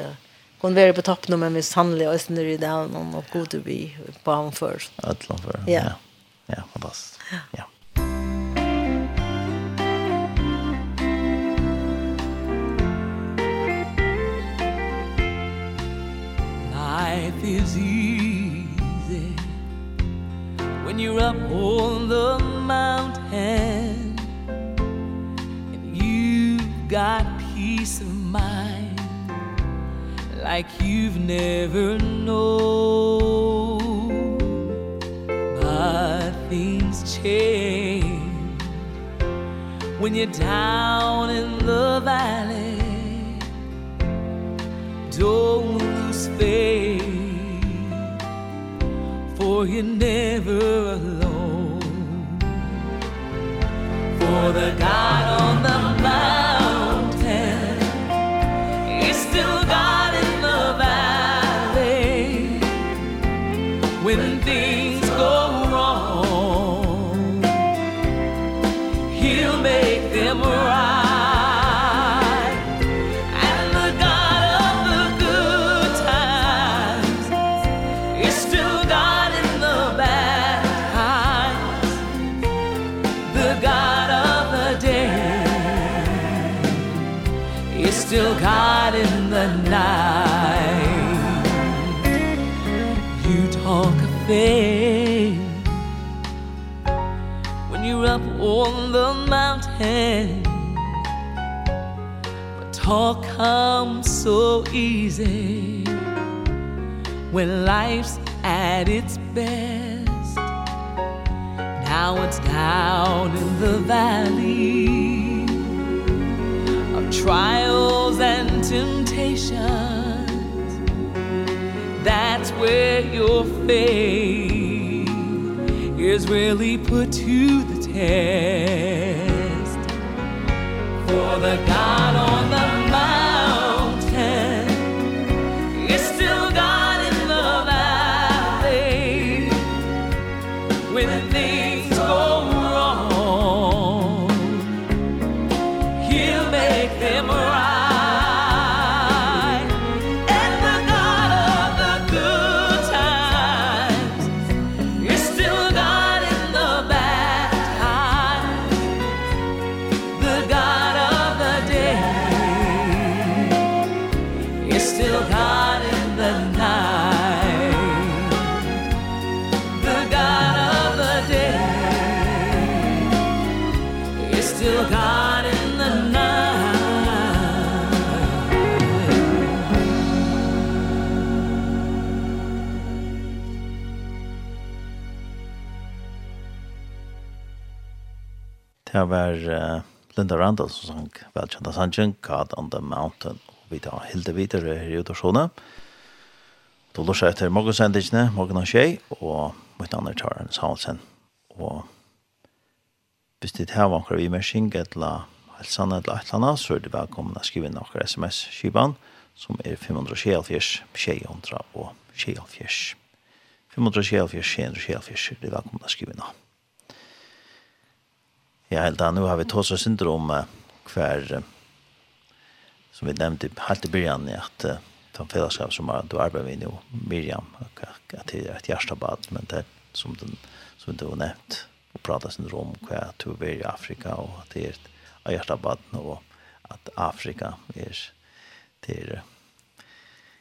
kunne være på toppen, men vi sannelig og østner i det, og god vi på han før. Ja. Ja, ja fantastisk. Ja. life is easy When you're up on the mountain And you've got peace of mind Like you've never known. But things change When you're down in the valley. Don't lose faith for you're never alone. For the God on the mountain is still God in the valley When things go wrong. He'll make them right. faith When you're up on the mountain But talk comes so easy. When life's at its best Now it's down in the valley Of trials and temptations. That's where your faith Is really put to the test. For the God on the Det var uh, Linda Randall som sang velkjenta sangen God on the Mountain. Og vi tar hilde videre her i utorsjonen. Du lurer etter morgensendingene, morgen og tjei, og mitt andre tar en salsen. Og hvis det her var vi med syng, eller helsan eller et eller annet, så er det velkommen å skrive inn akkurat sms-skivan, som er 524 600 og 624. 524 624, det er velkommen å skrive inn akkurat. Ja, helt da. Nå har vi tås og syndrom kvar som vi nevnte helt i begynnelsen, at uh, de fellesskap som er, du arbeider med nå, Miriam at det er et hjertabad, men det er som den som du har nevnt, och prata syndrom hva du er i Afrika og at det är ett hjärtabad og at Afrika er det er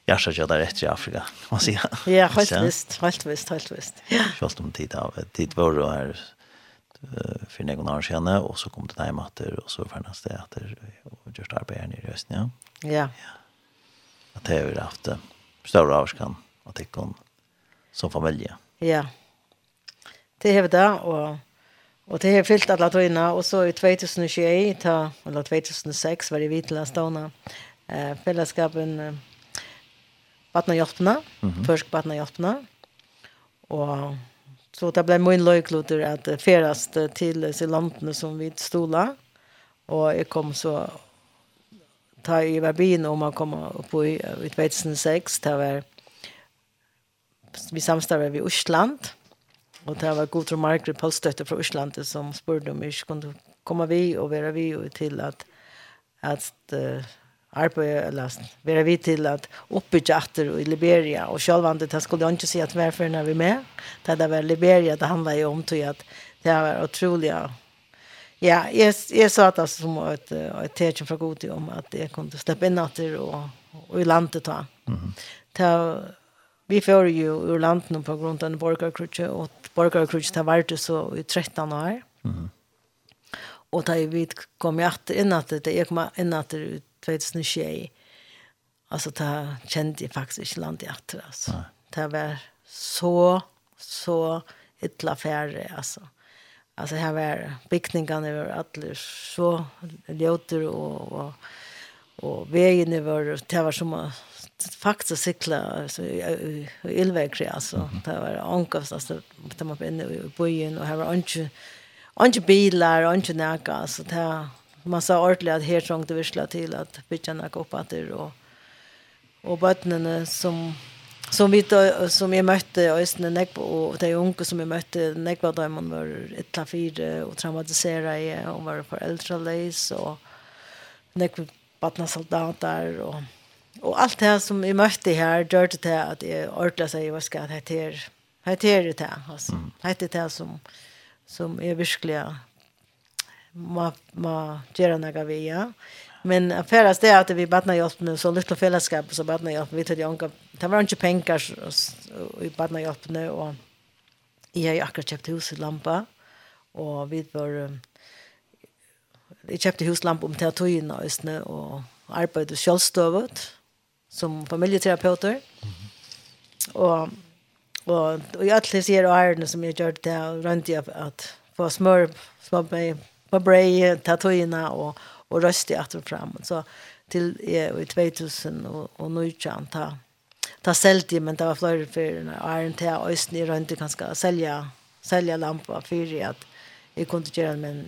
hjertet ska göra etter i Afrika, kan man säga. Ja, helt visst, helt visst, helt visst. Ja. Fast om tid av, tid var det her, uh, for noen år siden, og så kom det hjem etter, og så ferdig sted etter, og gjørst arbeid her nere i Østen, ja. Ja. ja. At det har haft større avskan, at det kom som familie. Ja. Det har vi da, og, og det har fyllt alle tøyene, og så i 2021, ta, eller 2006, var det vi til å stående, eh, fellesskapen eh, Batna Hjelpene, mm -hmm. Førsk Batna Hjelpene, og Så det blev min löjklotter att färdas till Silantene som vi stola. Och jag kom så ta i verbin om man kommer upp i 2006. Det var vi samstår vi i Osland. Och det var Gotro Margaret Pölstøtter från Osland som spurgade om vi kunde komma vi och vara vi till att att uh, arbeid eller være vi til at oppbygge atter i Liberia. Og selv om det skulle jeg ikke si at hver før vi med, det er var Liberia det handler jo om til at det var utrolig Ja, jeg, jeg sa det som et, et teacher fra god om at jeg kunne slippe inn atter og, og i landet ta. Mm -hmm. ta vi får jo ur landet på grunn av en borgerkrutje, og borgerkrutje har vært så i 13 år. Mm -hmm. Og da vi kom jeg inn atter, det jeg kom inn atter ut 2021. Alltså ta kände jag faktiskt inte landet efter alltså. Det var så så ytla färre alltså. Alltså här var byggningarna var alla så ljuter och och och vägen var det var som faktiskt cykla i illväg alltså. Det var ångast, alltså att man inne i byen, och här var inte Anke bilar, anke näka, så det man sa ordentligt att här trångte vi till att bygga några koppater och, och bötnerna som som vi som jag mötte Östne Neck och de unga som jag mötte Neck var de var ett lafir och traumatiserade. Och var föräldralös och Neck patna soldater och och allt det här som jag mötte här gjorde det att det orkade sig vad ska det här här det här? Alltså det det som som är verkligen må, må göra några vi, ja. Men affäras det att vi badna hjälp med så lite fällskap så badna hjälp vi till jonka Det var inte pengar i badna hjälp nu och jag har akkurat köpt hus Lampa och vi var vi köpte huslampa om till Tojen och Östne och arbetade självstövet som familjeterapeuter. Mm -hmm. Och och och jag alltid ser och är som jag gjorde det runt jag att få smör smör med på brei tatuina og, og røsti at fram. Så til i 2000 og, og nøytjan ta, ta selti, men det var flere fyrir Arne til Øysten i Rønti kanskje selja, selja lampa fyrir at jeg kunne gjøre men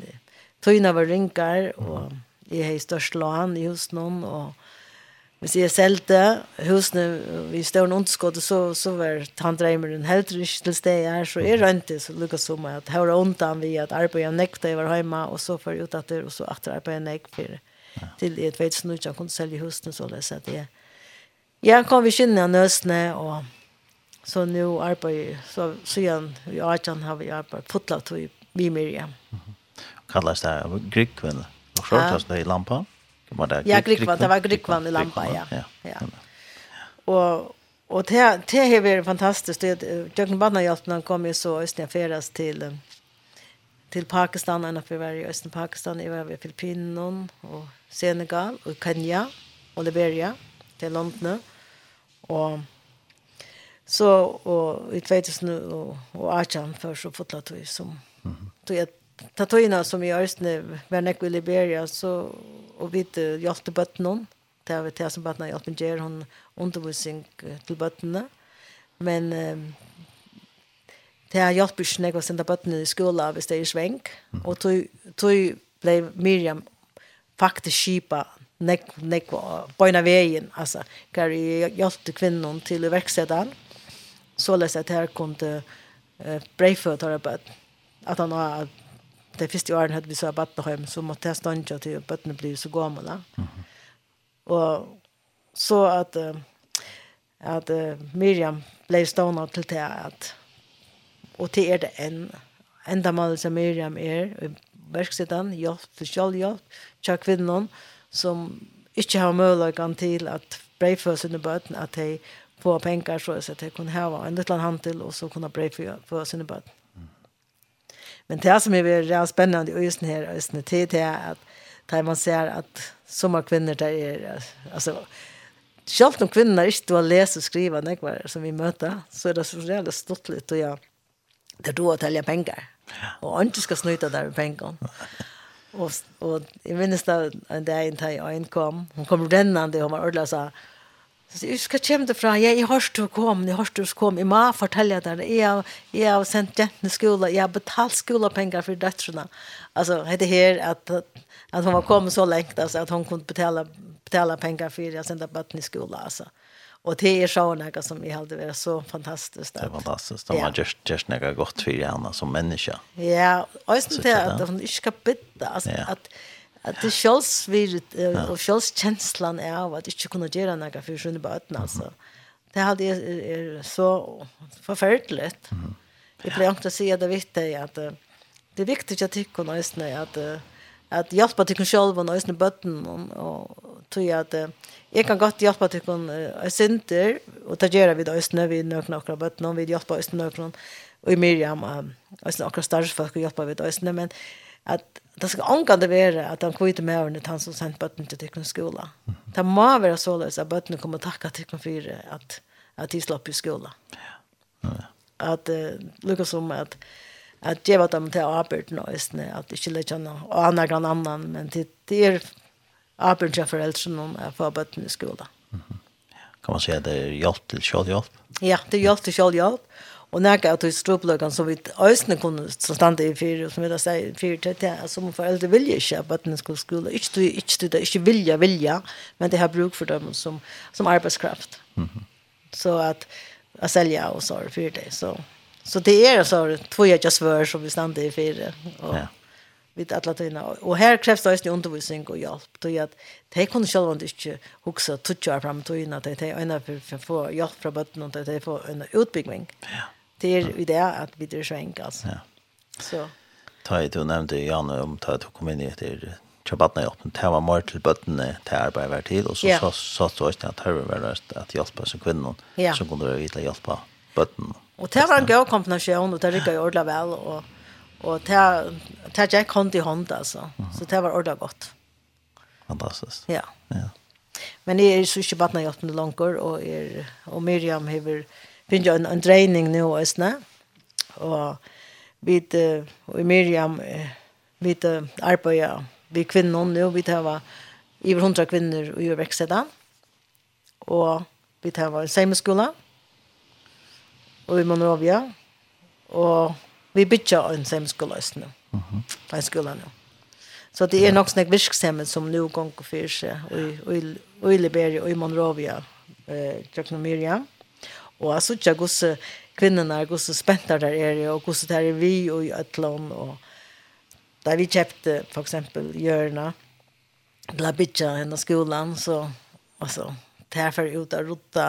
tuina var rinkar og jeg hei størst lån i hos noen og hvis jeg selte husene i større underskott, så, så var tandreimeren helt rysk til sted her, så jeg rønte, så lukket som at her var ondt vi at arbeidet nekta jeg var hjemme, og så for ut at det, og så at arbeidet nekta for til jeg vet sånn ikke, jeg kunne selge husene så det, så at jeg, jeg kom vi kjenne av nøsene, og så nå arbeidet, så siden i Arjan har vi arbeid, fotla tog vi igjen. Kallas det her, Grieg. Og så tas det i lampa? var det Ja, Griegvan, det var Griegvan i Lampa, ja. Ja. ja. Och och det det har varit fantastiskt. Det Jörgen Bannerhjälpen kom ju så östliga färas till till Pakistan, och av varje östern Pakistan, i varje Filippinon och Senegal och Kenya och Liberia till London och så och i 2000 och Achan för så fotlat vi som då jag tatoina som i just nu var när i Liberia så og vi hjälpte bötterna det har vi til som bötterna hjälpte gjør hun undervisning til bøttene, men det har hjälpt ikke när å sende bøttene i skolen hvis det er svenk, og tog, tog Miriam faktisk kipa nek nek på ena vägen alltså kan hjälpte kvinnan till verksedan så läs att här kunde eh, brejfötare bötterna att han har det første året hadde vi så Battenheim, så måtte jeg stande til bøttene blir så gammel. Mm -hmm. Og så at, uh, at uh, Miriam ble stående til det at, og til er det en, enda mål som Miriam er, verksetan, hjelp for kjølhjelp, til kvinnen, som ikke har muligheten til at breiføre sine bøtten, at de får penger så at de kunne ha en liten handel, og så kunne breiføre sine bøtten. Men det som är väldigt spännande i östen här östen till det är att där man ser att så många kvinnor där är alltså Självt om kvinnorna inte har läser och skriver nekvar som vi möter så är det så jävla stortligt och jag det då att tälja pengar och inte ska snyta där med pengar och, och i minsta en dag en dag en kom hon kom rennande och hon var ordentligt så Så jeg skal komme det fra, jeg, har hørt stå kom, jeg har hørt stå kom, jeg må fortelle deg, jeg har, jeg har sendt jentene skole, jeg har betalt skolepenger for døtrene. Altså, det her at, at hun var kommet så lengt, altså, at hun kunne betale, betale penger for jeg sendte bøttene i skole, altså. Og det er sånn noe som jeg hadde vært så fantastisk. Det er fantastisk, det var just, just noe godt for henne som menneske. Ja, og jeg synes det at hun ikke skal bytte, altså, ja. at At det sjølvs uh, og sjølvs kjenslan er av at ikke kunne gjøre noe for sånne bøten, altså. Det hadde jeg er så forferdelig. Jeg pleier ikke å si at det er viktig at uh, det er viktig at jeg kunne øsne at uh, at hjelpa til selv og øsne bøtten og og tog at uh, jeg kan godt hjelpa til kun øsinter og ta gjøre vid øsne vid nøkna akkurat bøtten og vid hjelpa øsne nøkna og i Miriam og øsne akkurat større folk og hjelpa vid øsne men at det skal anka det være at han kvite med over han som sendt bøtten til tykken skola. Det må være så løs at bøtten kommer takka tykken for at, at de slapp i skola. At uh, lukka som at at det var dem til arbeid nøysene, at ikke lette noe og han er grann annan, men det, det er arbeid til foreldrene om å få bøtten i skola. Kan man si at det er hjelp til selvhjelp? Ja, det er hjelp til selvhjelp. Ja Og när jag tog stråpløkene som vi ösnen kunne som stande i fyra som vi da sier fyra til det som foreldre får äldre vilja köpa att den skulle skole. Ikke du ikke du ikke vilja vilja men det har bruk for dem som som arbeidskraft. Mm -hmm. Så at jeg selger og så för det så så det er så två jag svär som vi stande i fyra Og, ja. vid alla tina och här krävs det också undervisning och hjälp då att de kunde själva inte huxa tutcha fram tina att de ena för få hjälp från botten och att de får en utbyggning. Ja Det är ju det att vi drar så enkelt. Ja. Så. Ta i, du nevnte Jan om ta du kom inn i det Chabatna jag öppnade var mer til bøttene til arbeid hver tid og så yeah. så så så att jag det väl att att hjälpa så kvinnor yeah. som kunde vita hjelpe bøttene. Och det var en god kombination och det gick ju ordla väl och och det det gick hand i hand alltså. Så det var ordla gott. Fantastisk. Ja. Ja. Men jeg er så ikke Chabatna jag öppnade långt og, er, og Miriam hever finner jag en, en dreining nå også, snä. Och vid uh, i Miriam uh, vid uh, arbeider vi kvinner nå, vi tar över 100 kvinnor och gör växelda. Och vi tar var samma skola. Och i Monrovia Og vi bytter en samma skola just nu. Mm en skola nå. Så det er nok snack virksomhet som nå går for seg och i och i Liberia og i Monrovia eh Jøkken og Miriam. Og jeg synes ikke hvordan kvinnerne er, hvordan spenter der er, og hvordan det er vi og i Øtland. Og da vi kjøpte for eksempel Gjørna, til å bytja henne skolen, så altså, det er for ut av rotta,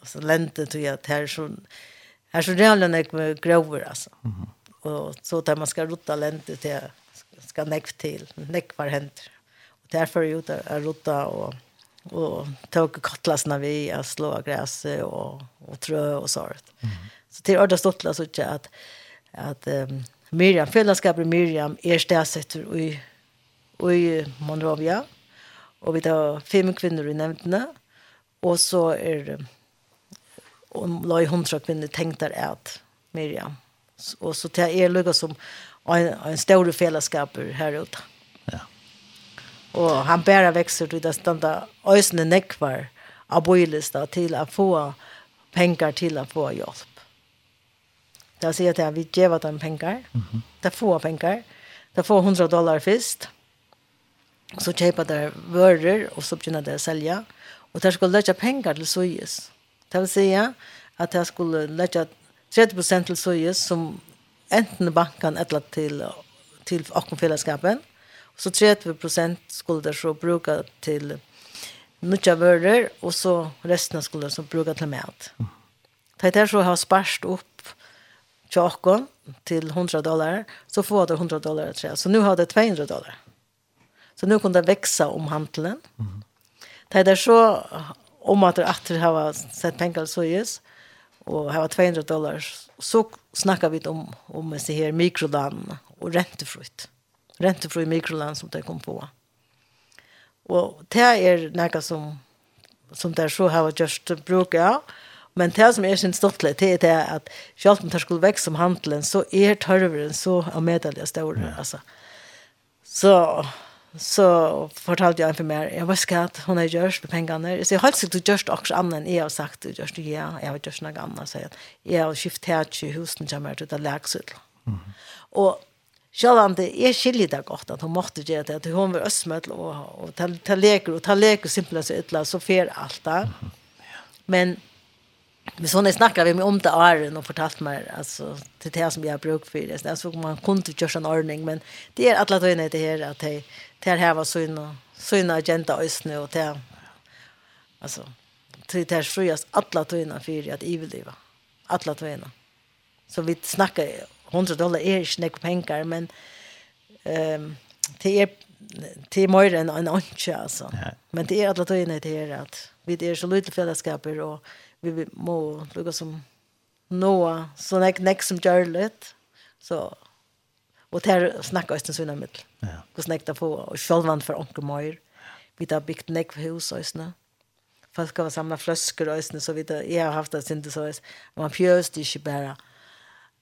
og så lente til at det er så, det er så rævlig nek med grover, altså. Mm -hmm. Og så tar man skal rotta lente til, skal nekk til, nekk var henter. Og det er for ut av rotta, og, og tog kattlasna vi, og slå av græset, og och trö och såret. Mm. Så till ordet Stottla så tycker jag att, att um, Miriam, fällskapet Miriam är städsätter i, i Monrovia. Och vi tar fem kvinnor i nämndena. Och så är det om la i hundra kvinnor tänkt där att Miriam. Och så tar er lugga som en, en stor fällskap här ute. Ja. Och han bära växer till det standa ösnen nekvar av bojlista till att få pengar till att få hjälp. Det säger att vi ger dem pengar. Mm -hmm. Det får pengar. Det får 100 dollar först. Så köper det varor och så börjar det sälja. Och det skulle lägga pengar till Sojus. Det vill säga att det skulle lägga 30 till Sojus som enten banken eller till, till Akonfällskapen. Så 30 skulle det så bruka till nutja vörer och så resten skulle så som brukar ta med. Det här så har sparst upp tjockon till 100 dollar så får det 100 dollar tror. Så nu har det 200 dollar. Så nu kunde det växa om handeln. Mm. Det här så om att det åter har sett pengar så just och har 200 dollar så snackar vi om om så här mikroland och räntefritt. Räntefri mikroland som det kom på. Og det er noe som, som det er så har just bruk av. Men det som er sin stortle, det er det at selv om det skulle vekk som handelen, så er tørveren så av medalja større. Ja. Altså. Så, så fortalte jeg en for meg, jeg var ikke at hun har gjort med pengene. Jeg har ikke sikkert du gjørst også annet enn jeg har sagt, du gjørst ja, jeg har gjort noe annet. Så jeg har skiftet her til husen kommer til det leksytel. Mm. Og Sjallande, jeg skiljer det godt at hun måtte gjøre det, at hun var østmøtel og, og ta, ta leker, og ta leker simpelthen så ytla, så fer alt det. Men hvis hon snackar vi med om det är och fortalt mig alltså till det som jag har brukt för det alltså man kunde inte göra en ordning men det är alla då inne det här att det det här var så inne så inne agenta ösnö och det alltså det här frujas alla då inne för att evil leva alla då inne så vi snackar 100 dollar er ikke nek penger, men um, det er det er mer enn en åndsje, altså. Ja. Men det er alle tøyene til her at vi er så lite fellesskaper, og vi må lukke som noe, så nek, nek som gjør litt, så og til å snakke oss til sånn mitt, Ja. Hvordan nek det på, og sjølvann for onkel Møyer. Vi har bygd nek for hus, og sånn. Folk har samlet fløsker, og sånn, så vi har haft det sin til. Man pjøst ikke bare,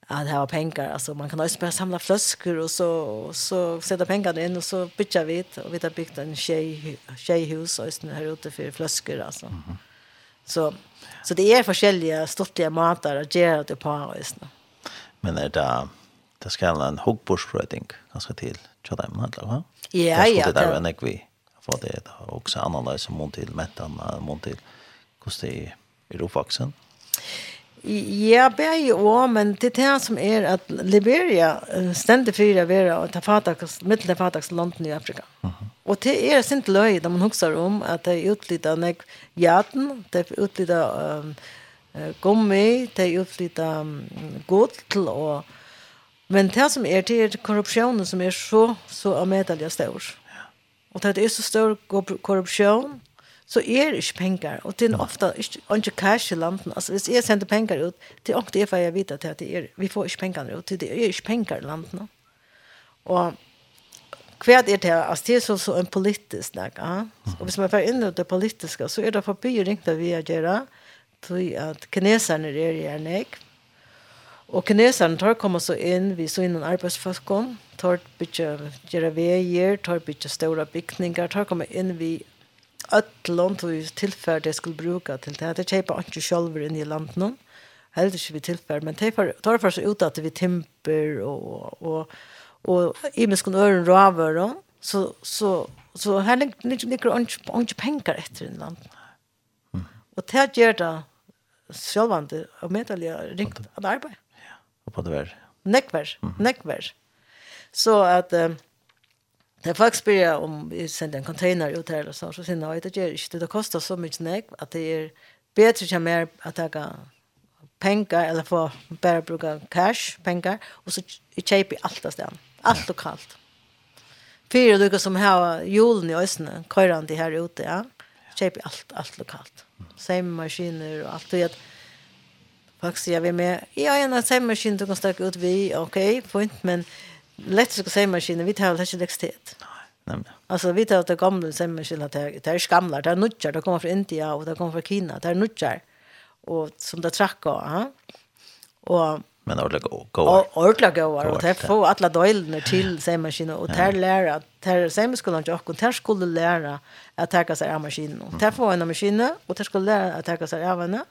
att ha pengar. Alltså, man kan också börja samla flaskor och så, och så sätta pengarna in och så bytja vi Och vi har byggt en tjej, tjejhus och här ute för flaskor Alltså. Mm -hmm. Så, så det är olika stortliga matar att göra det på just nu. Men är det, det ska en huggborspröjning ganska till Tjadam, eller va? Ja, ja. Det där är en. För det är också annorlunda som mont till mättan, mont till hur i rofaxen. Ja. Ja, bæg og, men det er det som er at Liberia stender fyra vera og ta fataks, mittel til fataks landen i Afrika. Uh -huh. Og det er sint løy da man husker om at det er utlita nek jaten, det er utlita um, gummi, det er utlita um, godl og Men det som er, det er korrupsjonen som er så, så avmedelig større. Ja. Og det er så stor korrupsjon, så er det ikke penger, og det er ofte ikke, ikke cash i landet. Altså, hvis jeg sender penger ut, det er ofte jeg får vite at det er, vi får ikke penger ut, det er ikke penger i landet. Og hva er det? Altså, det er så, så en politisk snak, ja? Og hvis man får inn det politiske, så er det forbi ringt vi har gjort til at kineserne er gjerne nek. Og kineserne tar kommer så inn, vi så inn innan arbeidsfolkom, tar bytje gjøre veier, tar bytje store bygninger, tar kommer inn vi ötlån tog tillfär det skulle bruka till det. Det köpa inte själva in i landet någon. Helt inte vi tillfär, men det tar för sig ut att vi timper och, och, och i mig skulle öron röver Så, så, så här ligger det inte pengar efter i landet. Mm. Och det gör det självande och medeliga ringt att arbeta. Ja, och på det värre. Näckvärre, mm. näckvärre. Så att... Um, Det er faktisk bare om vi sender en container ut her, så, så sier jag det gjør ikke Det kostar så mycket nek att det er bedre att mer att ta pengar eller få bara bruke cash, pengar, och så köper allt där stan. Allt lokalt. Fyra lyckas som har julen i Östne, körande här ute, ja. Köper allt, allt lokalt. Samma maskiner och allt. Det Faktiskt, sier vi med. Ja, en av samma maskiner du kan stöka ut vi, okej, point, fint, men elektriska sägmaskiner, vi tar väl elektricitet. Nämligen. Alltså vi tar det gamla sägmaskiner, det är skamlar, det är nutjar, det kommer från India och det kommer från Kina, det är nutjar. Och som det trackar, ja. Och men ordla go go och ordla go och det får alla dojlner till sig maskiner och där lära det sen skulle inte och där skulle lära att ta sig av maskinen Det får en maskin och det skulle lära att ta sig av henne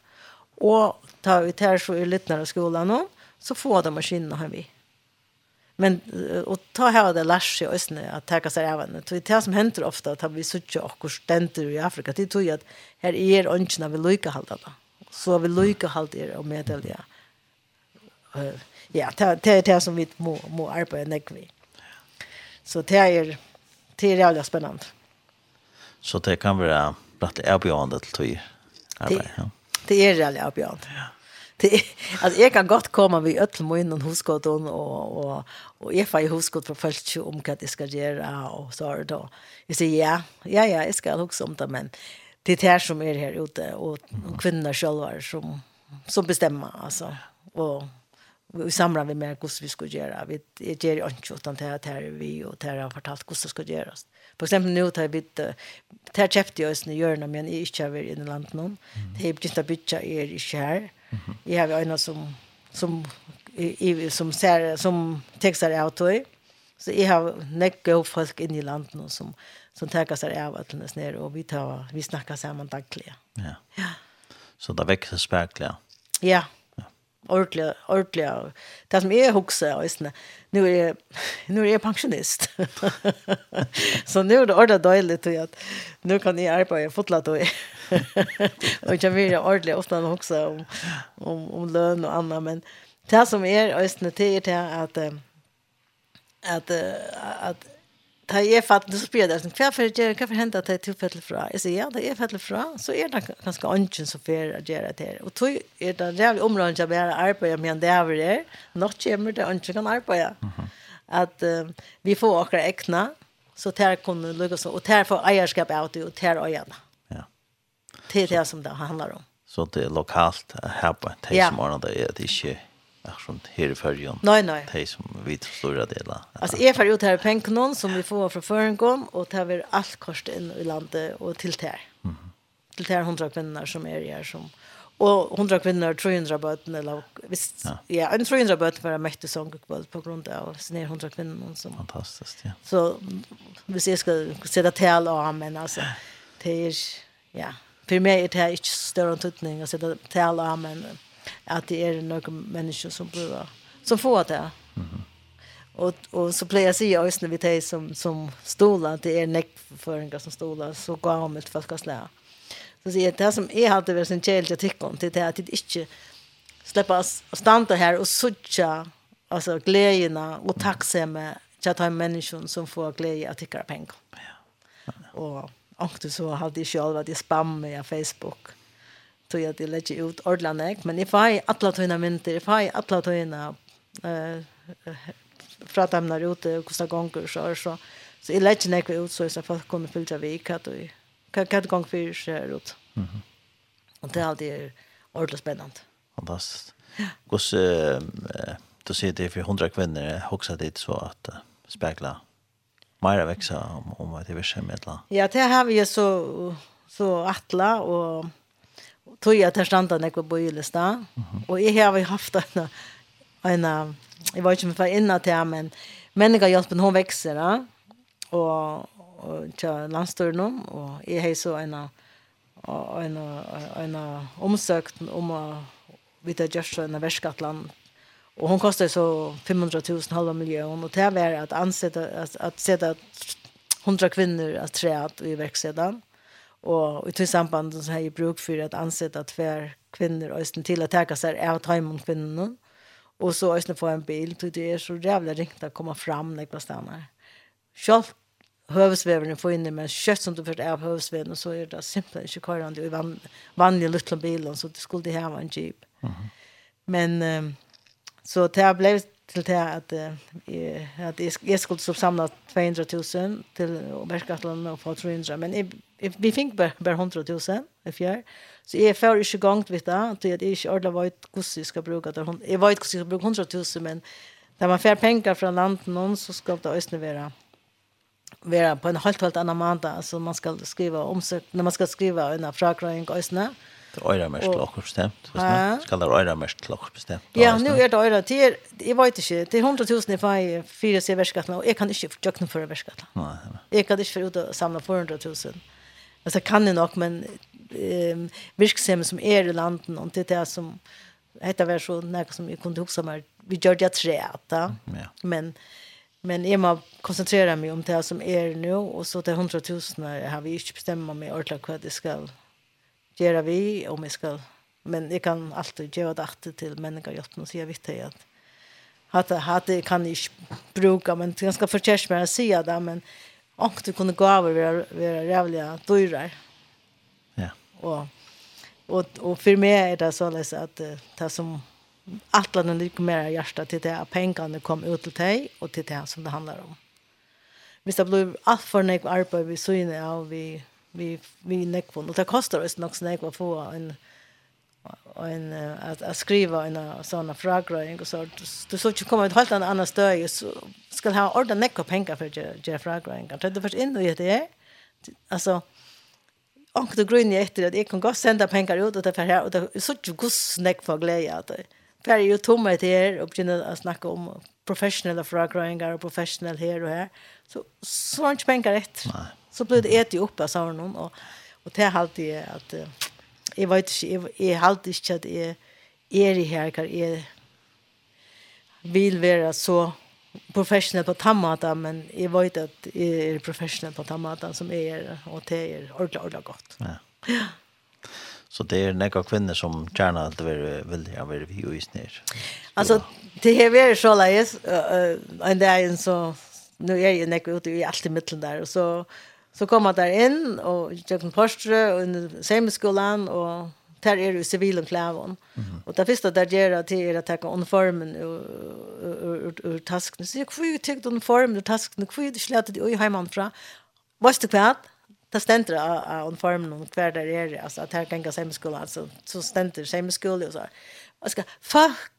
och ta vi här så i lite när skolan så får de maskinen hem vi Men och ta här det lärs ju ösn att ta sig även. Det det som händer ofta att vi söker och ständigt i Afrika. Det tror jag att här är onchna vi lycka hålla det. Så vi lycka hålla er och med det ja. Ja, det är det som vi må må arbeta med vi. Så det är det är jävla spännande. Så det kan vara rätt erbjudande till tog. Det, det är jävla erbjudande. Ja det alltså jag kan gott komma vi öll må in och huskot och och och jag får ju huskot för först om vad det ska göra och så där då. Jag säger ja, ja ja, jag ska också om det men det är det här som är här ute och, och kvinnor själva som som bestämmer alltså och vi samlar vi med hur vi ska göra. Vi ger ju inte utan det här vi och det här har fortalt hur det ska göras. Mm For eksempel nå tar jeg bitt, det her kjøpte jeg også i hjørnet, men jeg ikke har vært i landet noen. Det er begynt å bytte er ikke her. Jeg har øyne som, som, i, som, ser, som tekster av tog. Så jeg har nekk folk inne i landet noen som, som tar seg av at den er og vi, tar, vi snakker sammen daglig. Ja. ja. Så det vekker spekler. Ja. ja ordentlig, ordentlig. Det som jeg husker, øyne, nå er jeg, nå er jeg pensjonist. så nå er det ordentlig døylig til at nå kan jeg arbeide fotlet og og ikke mer ordentlig ofte enn husker om, om, om løn og annet, men det som er øyne, det er til at at, at, at Ta jeg fatt, så spyrer jeg sånn, hva for gjør, hva for hender det jeg tilfeller fra? Jeg sier, ja, det jeg fattelig fra, så er det ganske ønsken som fer å gjøre det her. Og tog er det rævlig områden som jeg arbeider med en dæver her, nok kommer det ønsken kan arbeide. At vi får akkurat ekne, så der kunne lukke sånn, og der får eierskap av det, og der øyene. Ja. Det er det som det handler om. Så det er lokalt, her på en teksmorgen, det er det ikke Eftersom här i färgen. Nej, nej. Det som vi stora delar. Alltså är för ut här pengarna som vi får från förrän och tar vi allt kost in i landet och till där. Mm. Till där hundra kvinnor som är här som och hundra kvinnor 300 böten eller visst ja, ja en 300 böten för att mäktig sång på grund av sina 100 kvinnor som fantastiskt ja. Så vi ser ska sätta till och men alltså det är ja för mig är det här inte större tutning att sätta till och men att det är några människor som blir som får det. Mm -hmm. Och och så plejer sig jag när vi tar som som stolar det är näck för en som stola så går om ett fast slä. Så det är det som är hade väl sin child jag tycker om det är att det inte släppa oss stanna här och sucha alltså glädjena och tacksamma chatta med människan som får glädje att tycka pengar. Ja. Och och så hade jag själv att jag spammar på Facebook. Mm tog jag det lägger ut ordene, men jeg får alle tøyene mynter, i alla alle eh uh, fra dem der ute, kosta gånger så, så, så jeg lägger ner ut, så jeg folk kommer fylla vi, kat och hva du gång för sig ut. mhm. Och det är alltid ordentlig spännande fantastiskt Hvordan, eh du sier det för hundra kvinnor också dit så att uh, spegla mer växa om, om at det vil skje med Ja, det har vi så, så attla och tog jag till stranden när jag bodde i Lista. Och jag har haft en, en jag var inte för innan till men människa hjälpen hon växer. Ja? Och, och till landstörn och jag har så en en en omsökt om att vi tar just en väskatland Och hon kostar så 500 000 halva miljon och det är att ansätta att, att sätta 100 kvinnor att träda i verksedan. Mm Och i till samband så har jag bruk för att ansätta tvär kvinnor och sen till att ta sig av tajmon kvinnorna. Och så ösna få en bil till det är så jävla ringt att komma fram när jag stannar. Själv hövsväven får in men kött som du först är av hövsväven och så är det simpelt inte körande i van, vanliga lilla bilen så det skulle det ha vara en jeep. Mm -hmm. Men um, så det blev till det att att jag skulle så samla 200 000 till Bergskatlan och få 300 men jag, vi fick bara, bara 100 000 i fjär. Så jag får inte gångt vid det att jag inte ordentligt vet hur jag ska bruka det. Jag vet hur jag ska bruka 100 000 men när man får pengar från landet någon så ska det ösna vara vara på en helt helt annan måte. alltså man ska skriva omsök när man ska skriva en frakröning ösna. Mm øyre mest til dere bestemt. Skal det øyre mest til dere bestemt? Ja, nu er det øyre. Det er, jeg vet ikke, det er 100 000 i fag fire seg verskattene, og jeg kan ikke jøkne for verskattene. Jeg kan ikke få ut og samle 400 000. Altså, kan det nok, men eh, virksemmen som er i landet, om det er det som, heter var så noe som jeg kunne huske meg, vi gjør det tre, da. Ja. Men, men jeg må konsentrere meg om det som er nå, og så til 100 000 har vi ikke bestemt meg ordentlig hva det skal gjøre vi om jeg skal men jeg kan alltid gjøre det alltid til mennesker jag och säga vitt det att att att det kan jag bruka men det jag ska förkärs med att säga det men och du kunde gå över vara vara jävliga dyrar. Ja. Och och och för mig är det så läs att det som alla den lika mer hjärta till det att pengarna kom ut till dig och till det som det handlar om. hvis det blir allt för nek arbeid vi syne av vi vi vi nekvon och det kostar oss nog snägg att få en en att, att skriva en sån fragröring och så du så ju komma ett helt annat stöj så ska ha ordan nekko pengar för att göra fragröring kan det först in i det alltså Och det grunn efter att jag kan gå sända pengar ut och det för här och det så ju gus näck för glädje att det är ju tomma det här och börja att snacka om professionella frågor och professionell här och här så så har inte pengar efter. Nej. Så blev det ätit upp av hon och och det halt det att jag vet inte jag halt inte att jag är i här kan jag vill vara så professionell på tammata men jag vet att jag är professionell på tammata som är och det är ordentligt ordentligt gott. Ja. Så det är några kvinnor som gärna allt vill vill jag vill ju i snär. Alltså det här är så läs en där så nu är ju näck ute i allt i mitten där och så Så kom jeg der inn, og Jøkken Porstre, og under Seimeskolan, og der er jo sivil og klævån. Og det første der gjør at det er at jeg kan uniformen ur taskene. Så jeg, hvor er tykt uniformen ur taskene? Hvor er det slett det er hjemmefra? Hva er det kvært? Det stender av uniformen og hver der er, det. altså at her kan jeg seimeskolen, altså så stender seimeskolen og så. Og skal, fuck,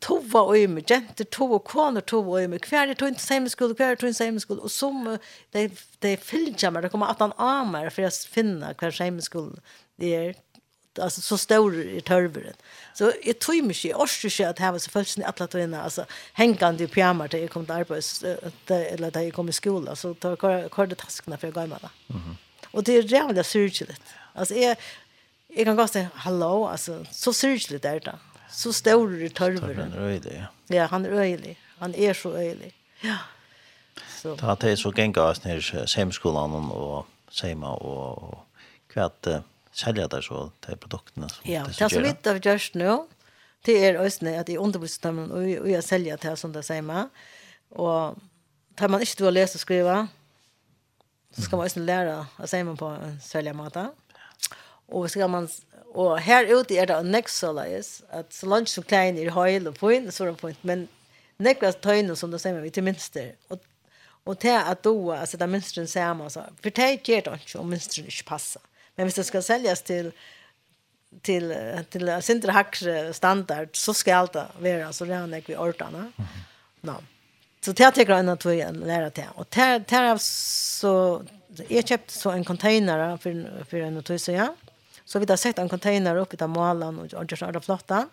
tova og yme, jenter tova og koner tova og yme, hver er tog inn til seimeskole, hver er tog inn til seimeskole, og som de, de fylgjer meg, de kommer at han av meg for å finne hver seimeskole det er, altså så stor i tørveren. Så jeg tog meg ikke, jeg orker ikke at jeg var så følelsen i alle togene, altså hengende i pyjamar til jeg kom til arbeids, eller til jeg kom i skolen, så tar jeg kordet taskene for jeg går med det. Mm. Og det er rævlig syrkelig. Altså jeg, jeg kan gå godt si, hallo, altså, så syrkelig er det da så stor tørveren. Han er øyelig, ja. Ja, han er øyelig. Han er så øyelig. Ja. Så. Da det så gikk oss nere i og seima og hva at selja der så de produktene. Ja, det som vi har gjort nu, det er også at i underbruksstømmen og jeg selger til som det seima. Og tar man ikke til å lese og skrive, så skal man også lære å seima på en selja måte. Og skal man Og her ute er det next så leis at så langt som klein er høyl og poin, så er det poin, men nekva tøyne som du sier meg, til minster. Og, og til at du, altså det minsteren ser man, så, for det gjør det ikke om minsteren ikke passer. Men hvis det skal selges til til til Sindre hakre standard så skal det være så rann jeg vi ordene. Mm. No. Så det tar jeg en att vi lära det. Och där där så jag köpte så en container för för en tusen ja. Så vi har sett en container uppe där målan och och görs av flotta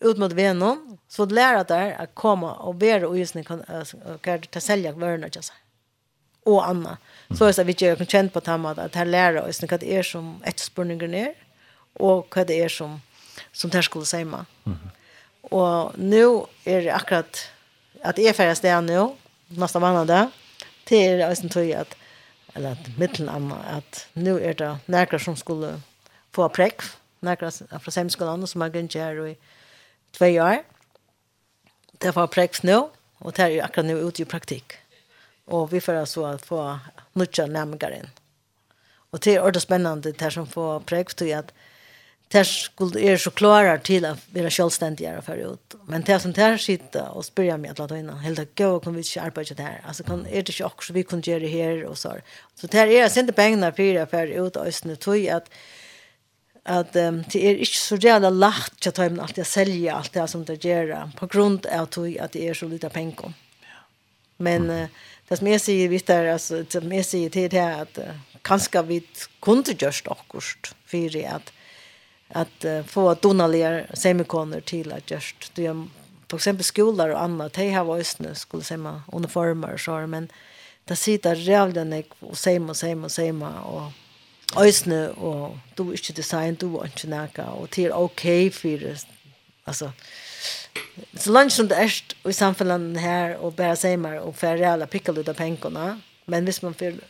ut mot Venom. Så det lär att där att komma och be och just ni kan kan ta sälja varorna just. Och Anna. Så är det vi gör kontent på tamma att här lära oss ni det är som ett spurningen ner och vad det är som som där skulle säga. Mm. Och nu är det akkurat att är färdas det nu nästa månad till ösen tror att eller mitt Anna, att nu är det några som skulle få prekk, nekra fra semskolan som har gønt her i tve år. Det var prekk nå, og det er akkurat nå ute i praktikk. Og vi får altså få nødja nærmere inn. Og det er ordet spennende, det som får prekk til at det skulle er så klara til å være selvstendigere for ut. Men det som det sitter og spør jeg meg at la innan, helt at gøy, kan vi ikke arbeide det her? Altså, kan, er det ikke akkurat vi kunne gjøre det her og så? Så det er jeg sendte pengene for å være ut og østene tog at at um, det er ikke så reale lagt til at de alltid selger alt det som det gjør på grunn av at det er så lite penger. Men uh, det som jeg sier, visst er, altså, det som jeg sier til det er at uh, kanskje vi kunne gjørst akkurat for at, at uh, få donalige semikoner til at gjørst. Det er for eksempel skoler og annet, de har voisne skulle se uniformer og så, men det sitter rævlig og sema, sema, sema, og, og Øysene, og du er ikke design, du er ikke nækka, og det er ok for, altså, så langt som det er i samfunnet her, og bare sier meg, og får reale pikker ut av pengene, men hvis man får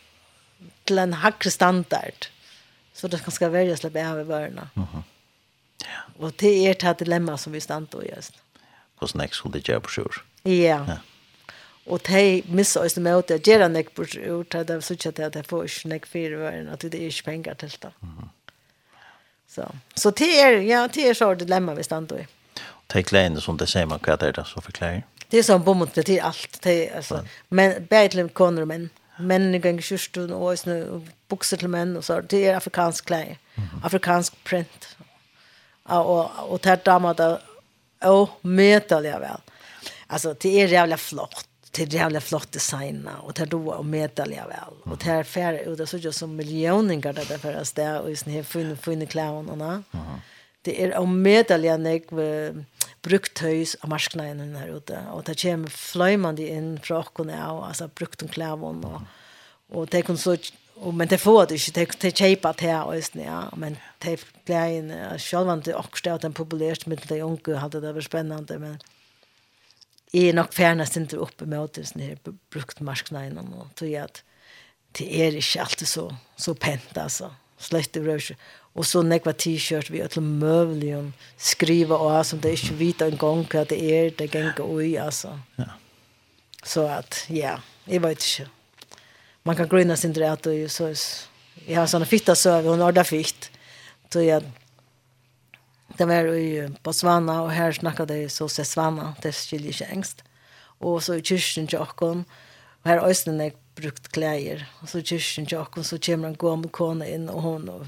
til en hakre standard, så det skal være å slippe av i børnene. Mm -hmm. ja. Og det er et dilemma som vi stand i, gjør. Hvordan jeg skulle gjøre på sjur. Ja. ja og de missa oss med at jeg gjør nek på ut, at det synes ikke at jeg får ikke nek fire varen, at det er ikke penger til det. Så, så det er, ja, det er så dilemma vi stand i. De klærne som det sier man, hva er det så for klær? Det er sånn bommet, det er alt, det er, altså, men, bare til koner og menn, menn i gang kjørstun og sånne bukser til menn og så, det er afrikansk klær, afrikansk print, og, og, og det er damer det, og møter det vel. Altså, det er jævlig flott till jävla flott design och tar då och medalja väl. Och tar fär och det så just som miljoningar där för oss där och sen fin fin clownerna. Det är om medalja nek brukt höjs av marknaden här ute. Och det kommer flöjmande in från och alltså brukt om klävon och, och det kan så och men det får det inte. Det tjepa det här och ja. Men det blir en självande också att den populärt med de unga hade det var spännande men är nog färnas inte uppe med det när brukt marknaden och tror jag att det är inte alltid så så pent alltså slett rörs och så nekva t-shirt vi alla möjligen skriva och som det inte vita en gång att det är det gänga oj alltså ja. Så att ja jag vet inte man kan gröna sin drätt och så jag har såna fitta så hon har där fitt. Så jag det var i Botswana, og her snakket de så se Seswana, det skiljer ikke engst. Og så i kyrkjen til åkken, og her øyne jeg brukt klæger, og så i kyrkjen til åkken, så kommer en gammel kone inn, og hun, og,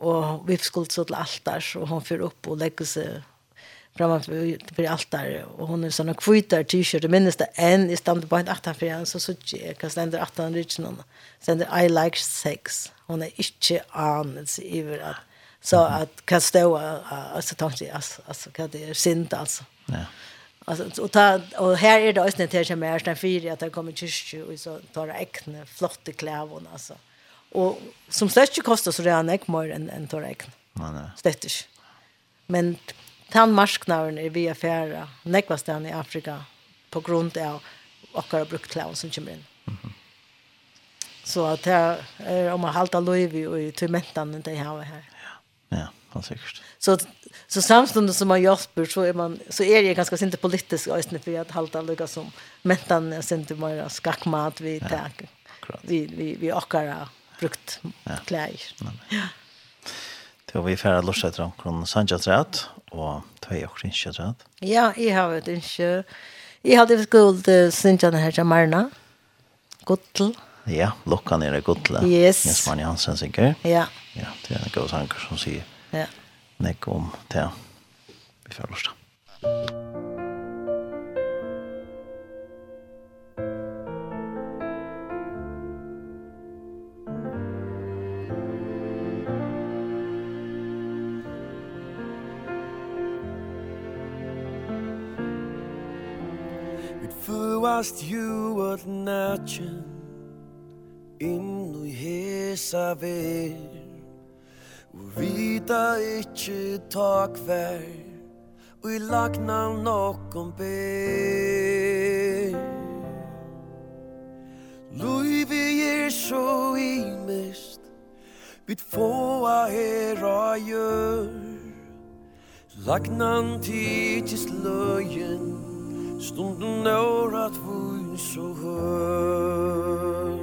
og vi skulle så til altar, og hun fyrer opp og legger seg framför altare och hon är såna kvitar t-shirt. Det minns det en i stand på en åtta för en så så jag kan ständer åtta rich någon ständer i like sex. Hon är inte an över att Så att kan stå alltså tänkte jag alltså kan det är synd alltså. Ja. Alltså och ta och här är det ösnet till som är den fyra att det kommer kyrkju och så tar det äckne flotta kläder alltså. Och som släcke kostar så det är näck mer än än tar äckne. Nej nej. Stettisch. Men tan marsknaren är via färra näckvastan i Afrika på grund av och har brukt kläder som kommer in. Mhm. Så att här är om man halta löv i tormentan inte jag har här. Ja, han säkert. Så så samstundes som man Jasper så är man så är det ganska sent politiskt ösnä för att halta lugga som mentan är sent mer skackmat vi ja, tack. Vi vi vi åkara brukt ja. kläder. Ja. Då vi färra lossa omkron Sanja Træt, og tvei og och Træt. Ja, jeg har ett inte Jag hade skuld her til Marna. Gottel. Ja, lukka nere det Yes. Jens Mann Hansen säkert. Ja ja, det er en god sanger som sier ja. nek om det. Vi får lust. fast ju at natchen in i hesa vær Og vita ikkje ta kvær Og i lagna nokon ber. Luivi er så imest Vit fåa her a gjør Lagnan tidsis løyen Stunden årat vun så hør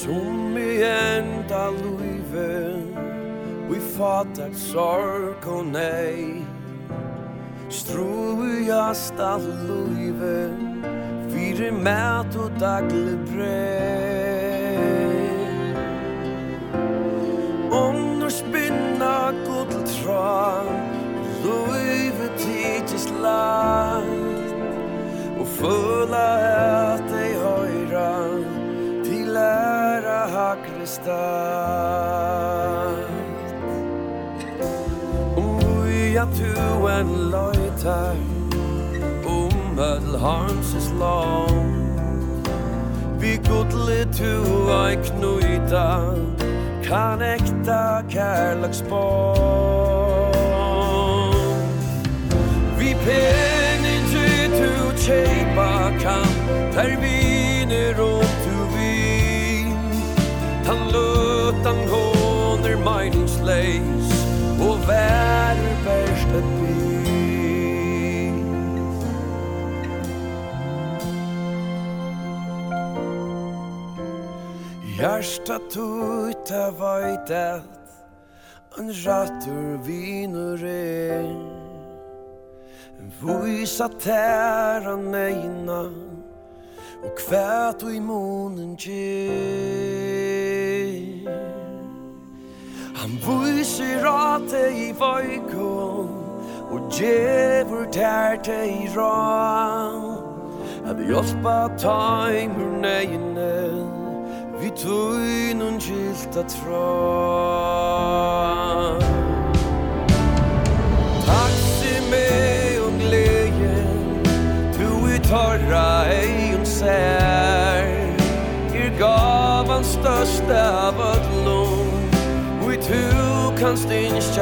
Som i enda luive Vi fatar sorg og nei. Strujast all luive Fyre mat og dagle brei Onnur spinna god til tra Luive tidsis lagt Og føla et start Ui at du en løytar Om öll harmsens land Vi godli tu ei knuita Kan ekta kärlagsbarn Vi penin tu tu tjeipa kan Per viner og utan hån är Og vær värre värsta by Hjärsta tuta vajtat En rattur vinure Vujsa tæra neina Og kvæt og i munen kjer Han viser at i vøykon Og djevur der te i ran At hjelpa taimer neine Vi tøy nun gilta tra Taxi me og gleje Tu i torra ei eion sær. Er gavan største av ötlom kannst ihn nicht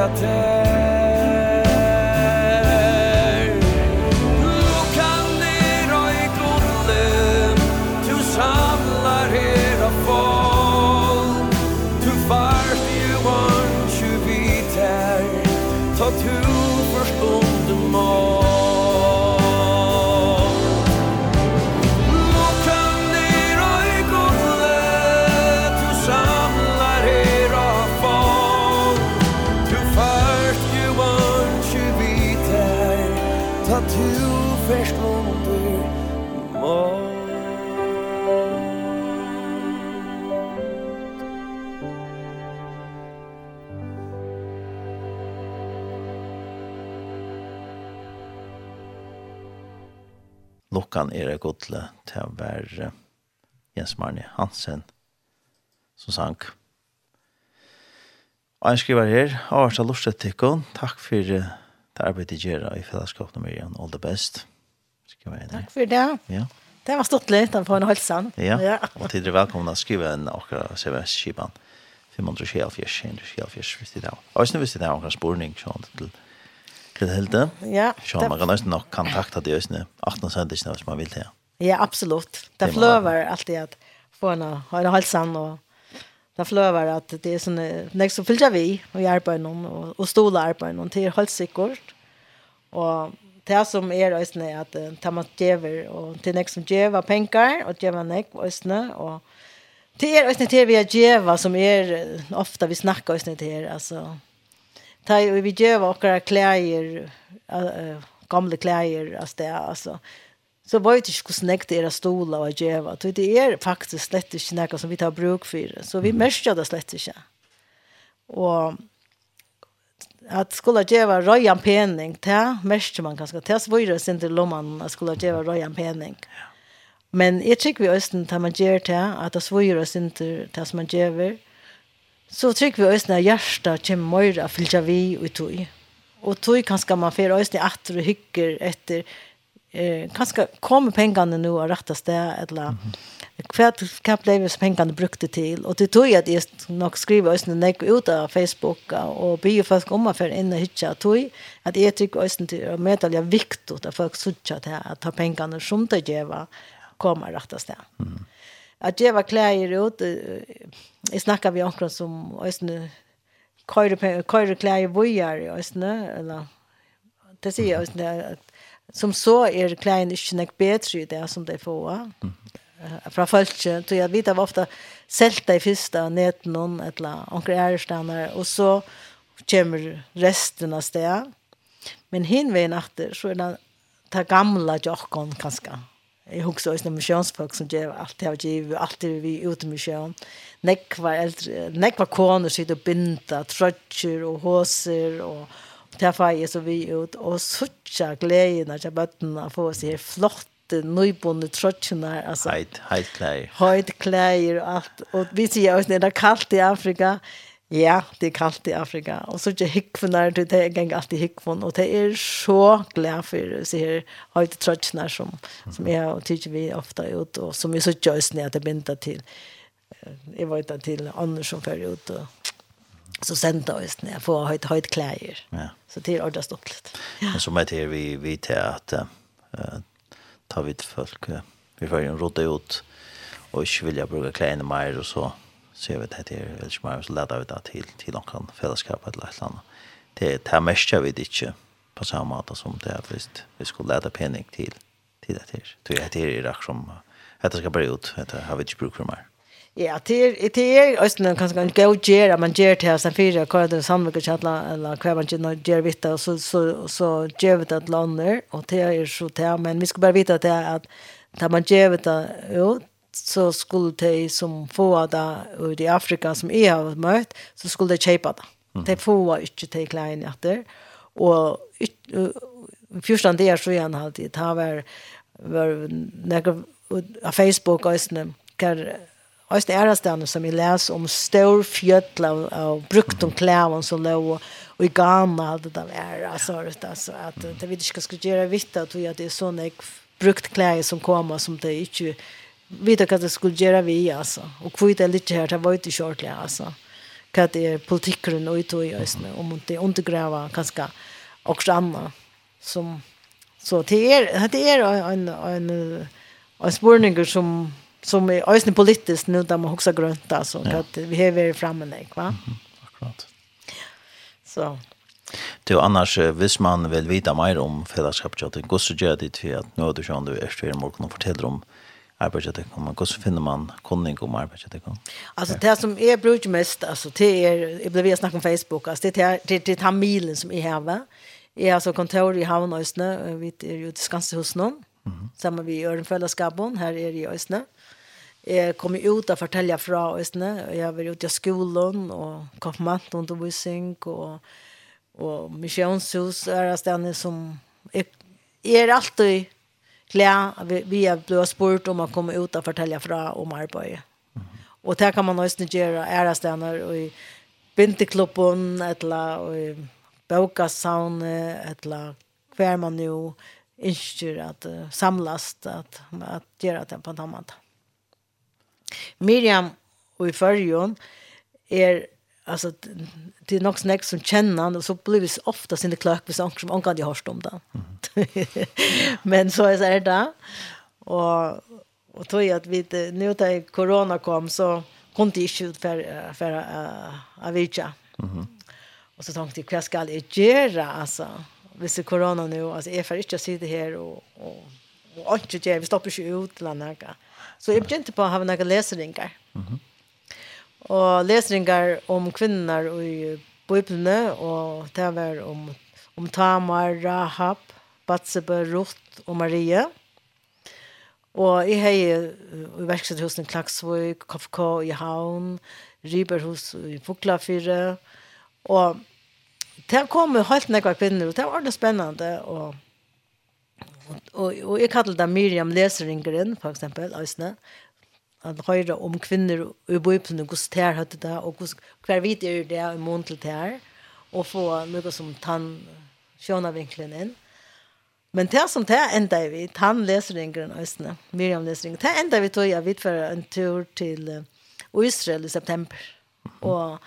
klokkan er det godle til å være Jens Marne Hansen som sang. Og jeg skriver her, av hvert av lustet tikkun, takk for det arbeidet jeg gjør i fellesskapet med Jan, all the best. Skriver jeg Takk for det. Ja. Det var stort litt, den på en halsan. Ja, ja. og til dere velkomne å skrive en akkurat CVS-kipan. 500 kjelfjers, 100 kjelfjers, hvis det er. Og hvis det er akkurat sporning, sånn til Litt heldig. Ja. Så man kan nesten nok kontakta de øsene. 18 sendisene hvis man vil til. Ja, absolutt. Det fløver alltid at få en ha en halsan og det fløver at det er sånne, nek som fyller vi og arbeider noen og, og stoler arbeider noen til halssikkert. Og det som er øsene er at uh, det man djever og til nek som djever penger og djever nek øsene og Det är ösnet här vi har djeva som är ofta vi snackar ösnet här. Alltså, ta och vi gör våra kläder gamla kläder alltså det alltså så var ju inte hur snäckt era stolar och geva. Det är faktiskt slett inte något som vi tar bruk för. Så vi märker det slett inte. Och att skulle geva röjan penning, det märker man ganska. Det var ju inte lomman att skulle geva röjan penning. Men jag tycker vi östen tar man ger det, att det svårar inte det som man gever. Så tycker vi øyne at hjertet kommer mer att fylla vi och tog. Och tog kanske man får øyne etter och hykker efter Eh, kanske kommer pengarna nu att rättas det eller mm -hmm. hva, hva ble som pengene brukte til. Og det tog at jeg nok skriver øyne når ut av Facebook og byr folk om meg for inn og hytte tog. At jeg trykker øyne til å møte det er viktig at folk sørger til å ta pengene som det gjør kommer rättas sted. Mm att jag var kläder ut jag snackar vi omkring som ösne kör kör kläder vojar ösne eller det ser jag ösne som så er är ikke inte bedre i det som de får mm. fra folk, så jeg vet av ofte selta de første ned noen eller onker ærestander, og så kommer resten av stedet. Men hin veien etter, så er det det gamle jokken kanskje. Jeg husker også misjonsfolk som gjør alt det har givet, alt det vi ute i misjon. Nekva eldre, nekva koner sitter og binda, trøtjer og håser og det var jeg så vi ut. Og suttja gledene til bøttene for å se flotte, nøybonde trøtjene. Altså, heit, heit klær. Heit klær og alt. Og vi sier også, det er kaldt i Afrika. Ja Ja, det er kaldt i Afrika. Og så er det hikkvunner, det er ikke alltid hikkvunner. Og det er så glad for se her høyde trøttene som, som jeg og tykker vi ofte ut, og som vi så gjøres ned til bindet til. Jeg var ute til andre som fører ut, og så sendte oss ned for høyt, høyt klær. Ja. Så det er ordentlig stått litt. Ja. Men som er til vi, vi til at uh, tar vi til folk, uh, vi fører en råd ut, og ikke vilja bruke klærne mer, og så ser vi det är väl ikke mer, så lätta vi det till till någon fällskap eller ett eller annet. Det, det mest vi det inte på samma måte som det är visst. vi skulle lätta penning till till det her. Det er det her i rak som, dette skal bare ut, Det har vi inte bruk för mer. Ja, det er østen kanskje en god gjør, man gjør til oss en fire, hva er det sammenligget til eller hva man gjør vitt, og så, så, så gjør vi det til andre, og det er så det, men vi skal bare vite at det er at Da man gjør det, ut, så skulle de som få det ut i Afrika som jeg har møtt, så skulle de kjøpe det. Mm. De får ikke de klærne etter. Og første det er så igjen alltid, det har vært var några av Facebook og sånn, det är Ærastane som jeg leser om stor fjøtl av, av brukt om klæven som låg och og i Ghana hadde det där alltså det alltså att det vi ikke skal göra vitt att vi att det är sånn jeg brukt kläder som kommer som det inte vita vad det skulle göra vi alltså och kvitt är lite här det var inte short alltså vad det är politiken och ut och just nu om inte undergräva kanske också andra som så det är det är en en en spårning som som är ösnen politiskt nu där man också grönt alltså ja. att vi har varit framme nej va mm -hmm. akkurat så Du annars hvis man vill vita mer om fällskapet, så gör det till att nu du känner du är för morgon och fortäller om arbeidsetikken? Men hvordan finner man kunning om arbeidsetikken? Altså det som jeg bruker mest, altså det er, jeg ble ved å snakke om Facebook, altså det er, det, det er milen som jeg har. Jeg har altså kontor i Havnøysene, vi er jo til Skansehusene, mm -hmm. sammen med Ørenfellesskapen, her er i Øysene. Jeg kommer ut og forteller fra Øysene, jeg har vært ute i skolen, og konfirmantundervisning, og, og misjonshus er det stedet som, jeg, jeg er alltid glad vi, vi er ble spurt om att komma ut och fortelle fra om arbeidet. Mm. Og det kan man også gjøre ærestener og i binteklubben eller og i bøkasavne eller hver man jo ønsker at uh, samlas at, at gjøre det på en annen måte. Miriam og i førjen er alltså det är nog snäck som känner han och så blir det ofta sin klök vid sånt som ankan jag hörst om det. Men så är det där. Och och tror jag att vi nu när corona kom så kom det inte för för uh, Avica. Mhm. Och så tänkte jag vad ska jag göra alltså? Hvis det corona nu alltså är för inte att sitta här och och och inte göra vi stoppar ju ut landa. Så jag begynte på att ha några läsningar. Mhm og lesningar om kvinnor i Bibelene, og det var om, om Tamar, Rahab, Batsebe, Ruth og Maria. Og jeg har i verkstedhusen i Klaksvøk, KFK i Havn, Riberhus i Fuklafyre, og det kom helt nekva kvinner, og det var ordentlig spennende, og og, og jeg kallte det Miriam Leseringeren, for eksempel, Øysene, at høyre om kvinner i bøypen, og hvordan tær høyte det, og hver vidt er det i mån til tær, og få noe som tann sjønavinklen inn. Men det som det enda vi, tann leser yngren Østene, Miriam leser yngren, det enda vi tog jeg vidt for en tur til Israel i september. Og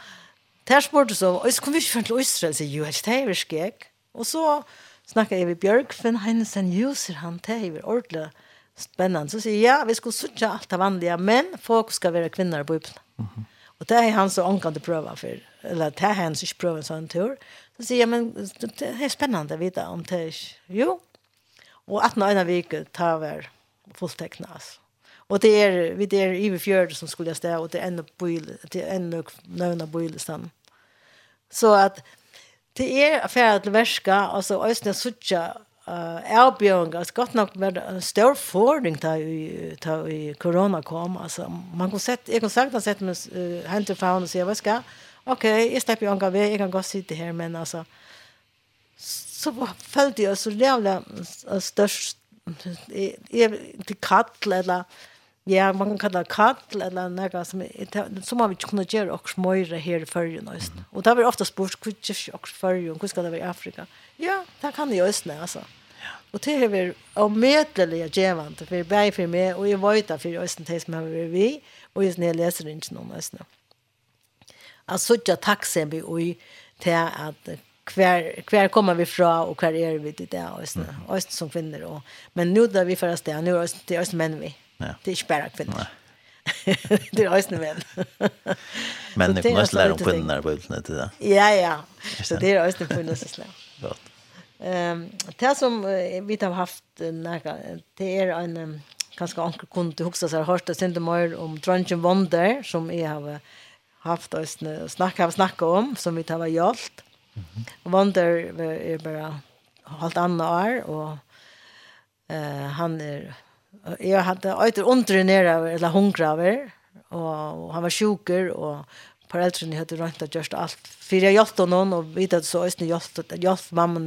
der spurte så, «Øys, kom vi ikke til Israel?» Så jo, det er virkelig jeg. Og så snakket jeg med Bjørk, for han sier, «Jo, sier han, det er virkelig spännande. Så säger jag, vi ska söka allt det vanliga, men folk ska vara kvinnor på Bibeln. Mm -hmm. Och det är han så ångkande pröva för, eller det är han som inte prövar en sån tur. Så säger jag, men det är spännande att veta om det är, jo. Och att någon vik tar vi fulltecknas. Och det är, vi det är i fjörd som skulle jag ställa, och det är ännu bojl, det är en i bojlestan. Så att det är affär att värska, alltså östna söka eh avbjörn gott nog med en stor fördel ta i ta i corona kom alltså man kan sett jag kan sagt att sett med hand till fauna så jag vad ska okej jag släpper jag går jag kan gå sitta här men alltså så följde jag så jävla störst är till katt eller Ja, man kan kalla kall eller några som som man vill kunna göra och smöra här för ju näst. Och där blir ofta sport kvitt just för ju hur ska det vara i Afrika. Ja, där kan det ju ösna alltså. Och det är väl om medleliga gevant för bäj för mig och jag vet att för östen tills har vill vi och just när läser inte någon ösna. Alltså jag tacksam vi och till att kvar kvar kommer vi fra och kvar är vi det där ösna. Östen som kvinnor och men nu där vi förresten nu är det östen män vi. Ja. Det är inte bara kvinnor. Det är ösnen men. Men det kommer lära om kvinnor på utlandet det. Ja ja. Så det är ösnen kvinnor så slä. Gott. Ehm det som vi har haft några det är en ganska onkel kunde huxa så har det inte mer om Drunken Wonder som är har haft ösnen snacka snacka om som vi har gjort. Wonder är bara halt annat år och eh han är jag hade åter under nere eller hungraver och han var sjuker och föräldrarna hade rönt att just allt för jag hjälpte honom och vi att så är det just att jag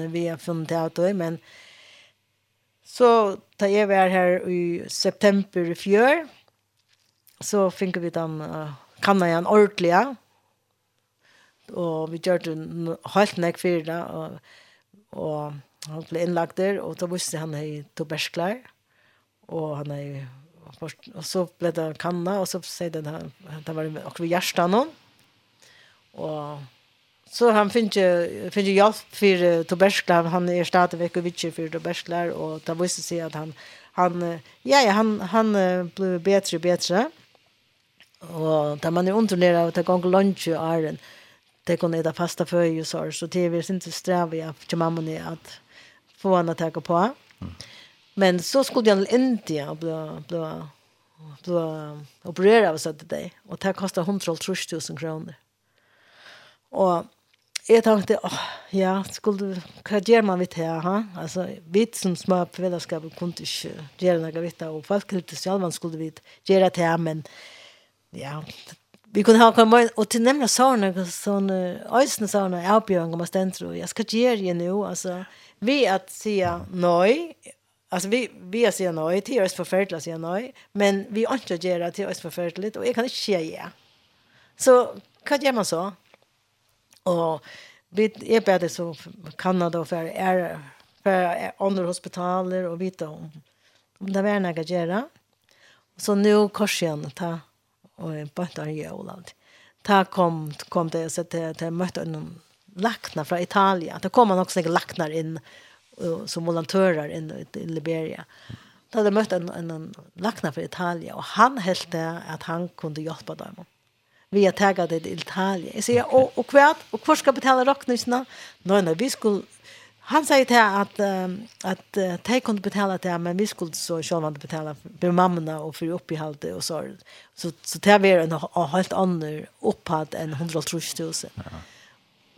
vi har funnit ut det men så da jeg var her i september i fjør, så fick vi den uh, kanna igen ordentligt och vi det helt nek för det og och han ble innlagt der, og da visste han i tubersklar. Mm Og han är först och så blev det kanna och så säger den här det var och vi hjärta någon. Och så han finns ju finns ju hjälp för Tobersklar han är stadigväck veckor vitcher för Tobersklar och det visste sig att han han ja ja han han blev bättre bättre. Och där man är undernerad att går lunch i Iron det kunde äta fasta föj och så så det är inte sträva jag till mamma ni att få han att ta på. Mm. Men så skulle jag till Indien och bli, bli, bli opererad av sådant det. Och det kostade 130 000 kronor. Och jag tänkte, åh, ja, skulle, vad gör man vid det här? Ha? Alltså, vi som små föräldraskap kunde inte göra något vid det. Och folk lite själva skulle vi göra det här, men ja, vi kunde ha kommit med och till nämna såna sån ösna såna erbjudanden om att ständra och jag ska ge det nu alltså vi att säga nej Alltså vi vi är så nöj till oss förfärligt så nöj, men vi inte gör till oss förfärligt och jag kan inte säga. Så vad gör man så? Och vi är bättre så Kanada för är för andra hospitaler och vita om om det var några göra. Så nu korsen ta och på i göra Ta kom kom det så att det mötte någon lakna från Italien. Det kom man också några laknar in som volontörer i, i Liberia. Då hade jag mött en, en, en lakna för Italien och han hällde att han kunde hjälpa dem. Vi har tagit det till Italien. Jag säger, och, och kvart, och kvart ska betala rocknisarna? Nej, nej, vi skulle Han säger till att um, att uh, de kunde betala det men vi skulle så själva inte betala för mammorna och för uppehållet och så så så det var en helt annan upphatt än 130 000. Ja.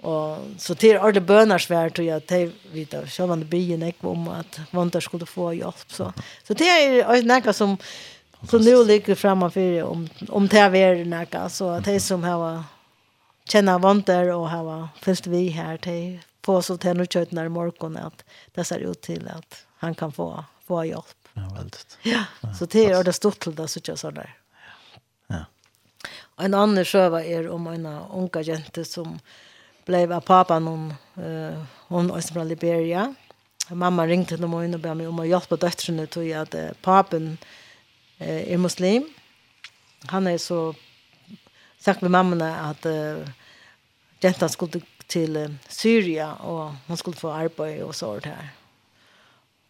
Och så till alla bönar svär tror jag till vita så var det byen ek om att vantar skulle få hjälp så. Så det är något som som nu ligger framför om om det är något så det som har känna vantar och har först vi här till på så till nu kött när morgon att det ser ut till att han kan få få hjälp. Ja, väldigt. Ja, så det är det stort till det så jag så där. Ja. En annan sjøva er om en unga jente som blev av pappa någon eh hon är från Liberia. Mamma ringde till mig och bad mig om att hjälpa döttrarna till att eh, papen eh är muslim. Han är så sagt med mamma att eh, Jentan skulle till eh, Syria och hon skulle få arbete och sånt här.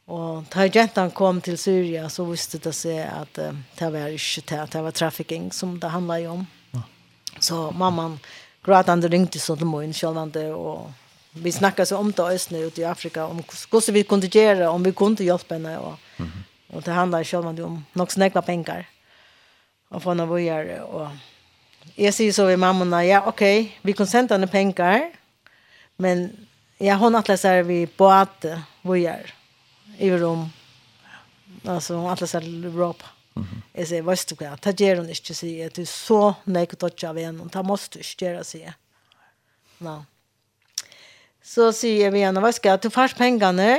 Och när jentan kom till Syrien så visste det sig att uh, det var inte det, det var trafficking som det handlade om. Ja. Så mamman gråtande ringte så till mig självande och vi snackade så om det östne ute i Afrika om hur vi kunde göra om vi kunde hjälpa henne och mm och det handlar självande om något snäcka pengar. Och få några gör och jag säger så vi mammorna ja okej okay, vi kan sända henne pengar men ja hon att läsa vi på att vi i rum. Alltså att läsa Europa. Jeg sier, vet du hva, det gjør hun ikke, sier jeg, du så nekket ikke av en, og det måste du ikke gjøre, sier jeg. No. Så sier vi henne, hva skal jeg, du får pengene,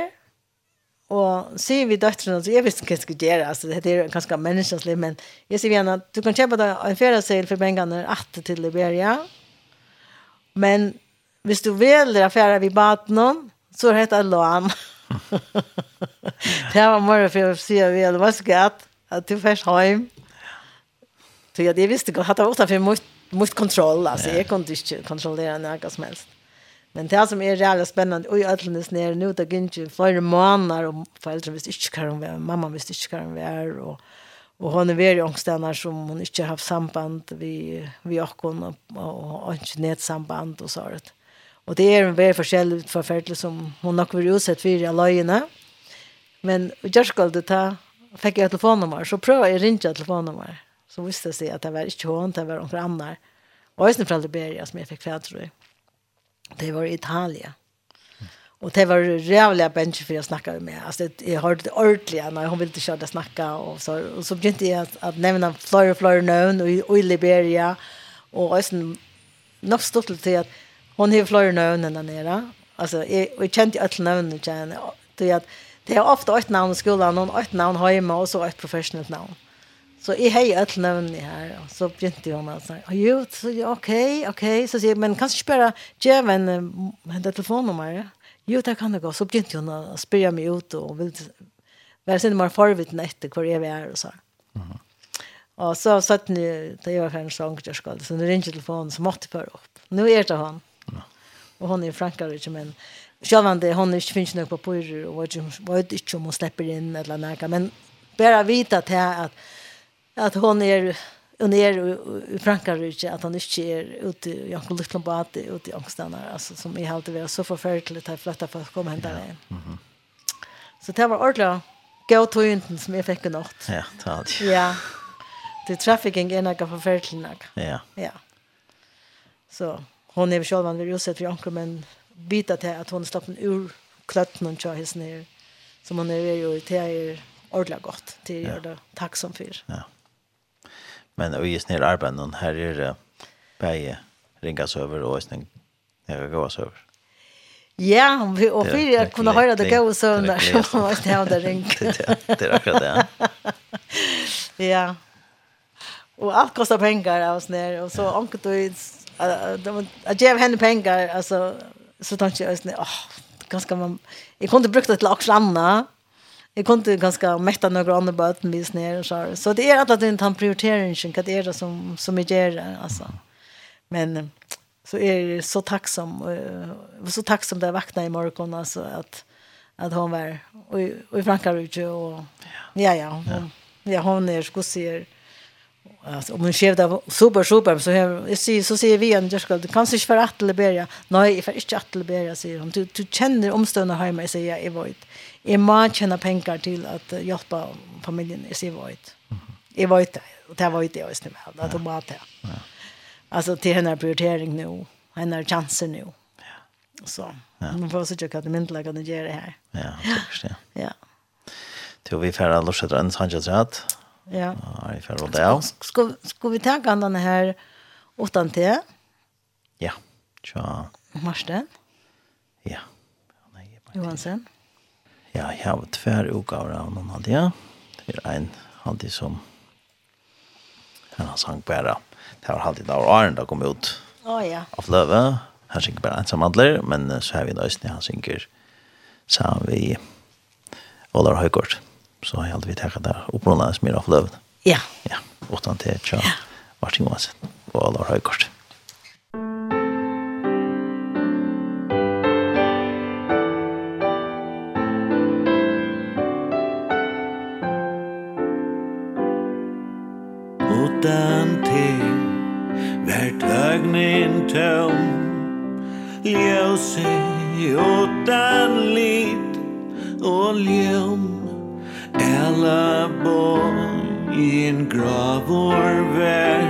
og sier vi døtrene, så jeg visste ikke hva jeg skulle gjøre, altså, det er ganske menneskenslig, men jeg sier vi henne, du kan kjøpe deg en ferieseil for pengene, at til Liberia, men hvis du velger affære vi baten, så er det lån. det var mer for å si at vi hadde vasket, Att du først hem. Så jag det visste jag hade ofta för mot, mot kontroll alltså jag kunne ikke kontrollere noe som helst. Men det som är spennende, spännande i jag alldeles nå nu gikk ikke flere måneder, och föräldrar visste inte hva hun var, mamma visste inte hva hun var och og hon är veldig ångstene som hon inte har haft samband vi vi åkken, og, och, og, inte nätsamband och så där. Och det är en väldigt forskjellig forferdelig som hon har varit utsatt for i löjerna. Men jag det ta fick jag telefonnummer så prövade jag ringa telefonnummer. Så visste sig att det var inte hon, det var några andra. Och sen från Liberia som jag fick kväll tror jag. Det var i Italien. Och det var rävliga bänker för jag snackade med. Alltså jag hörde det ordentligt när hon ville inte köra snacka. Och så, och så begynte jag att, att nämna flera och flera och, i Liberia. Och sen nog stort till att hon har flera nön där nere. Alltså jag, jag kände ju alla nön. Det är att Det er ofte ett navn i skolan, noen ett navn hjemme, og så ett professionellt navn. Så jeg har ett navn i her, og så begynte hun å si, jo, så, ok, ok, så sier jeg, men kanskje ikke bare gjøre en, en telefonnummer, Jo, det kan det gå. Så begynte hun å spørre meg ut, og vil være sin mer forvitten etter hvor jeg er, og så. Mm Og så satt ni, da jeg var ferdig så skal, så nu ringte telefonen, så måtte jeg føre opp. Nå er det han. Og hun er i Frankrike, men självande hon är, finns några papper och vad som vad inte om hon släpper in eller några men bara vita till att att hon är hon är i Frankrike att han inte är ute i Janko Lutlandbad ute i Angstanar alltså som är alltid var så förfärligt att flytta för att komma hem där. Mhm. Så det var ordla gå till Jönten som jag fick något. Ja, tack. Ja. Det trafficking är något förfärligt något. Ja. Ja. Så hon är själv han vill ju sett för Janko men vita till att hon slapp ur klötten och tja hiss ner. Så man är ju till er ordla gott till ja. det tack som för. Ja. Men och just ner arbeten här är det bäge ringas över och sen jag går över. Ja, vi och för jag kunde höra det gå så där så man måste ha det ringt. Det är akkurat det. Ja. Och allt kostar pengar av oss ner och så onkel då att ge henne pengar alltså så tänkte jag att åh ganska man jag kunde brukt det till också andra jag kunde ganska mätta några andra böten med ner och så så det är att det inte han prioriteringen kan det är det som som är gör alltså. Men så är det så tacksam så tacksam där vakna i morgon alltså att att hon var och och i Frankrike och ja. Ja hon, ja. hon är skosser Alltså om man skrev det super super så här så så ser vi en just ska Kan kanske inte för att Liberia. Nej, för inte att Liberia säger hon. Du du känner omstående hemma säger jag i void. Jag må tjäna pengar till att hjälpa familjen i sig void. I void och det var ju det jag visste med att de bara det. Alltså till henne prioritering nu, henne chanser nu. Ja. Så. Man får så tycka att det inte lägger det här. Ja, det förstår. Ja. Till vi färra lust att ens hanjas rätt. Ja. Nei, for å det, ja. Skal, vi ta denne her åttan til? Ja. Tja. Marsten? Ja. Nei, Johansen? Ja, jeg har tver utgaver av noen hadde, ja. Det er en halde som han sang bare. Det var alltid da Arne da kom ut. Å ja. Av løve. Han synger bare ensam adler, men så har vi da Østene, han synger sammen vi Olar Høygaard så har jeg alltid tackat där och som er av löven. Ja. Ja, åttan til tja. Martin oavsett. og alla har. Utan te Vär tögnin tøm Ljósi utan lit Och ljum Kallabon i en gravår vær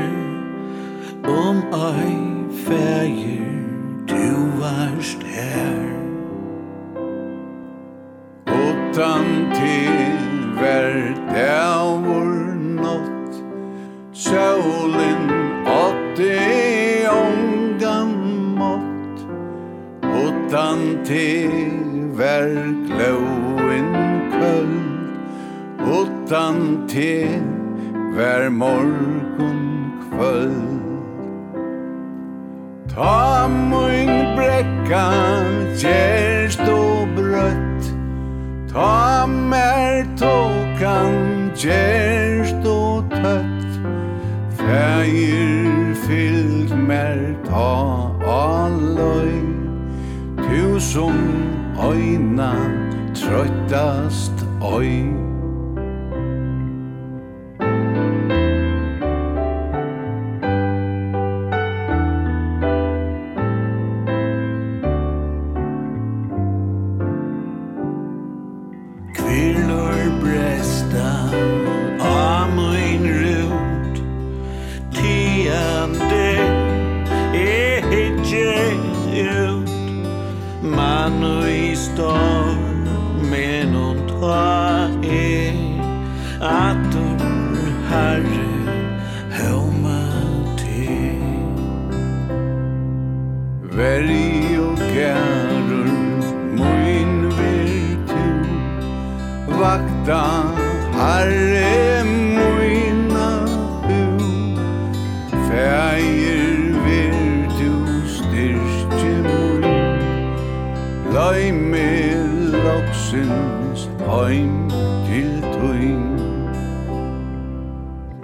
Om ei fægir du varst her. Utan til vær dævor nått Sjålen åtte ångan mått Utan til vær gløv utan te Vär morgon kvöld. Ta mun brekka Gjerst og brøtt. Ta mer tåkan Gjerst og tøtt. Fægir fyllt mer Ta allöj Tu som öjna Tröttast Herre moina bu Fægir vir du styrke moin Lai me loksins heim til tuin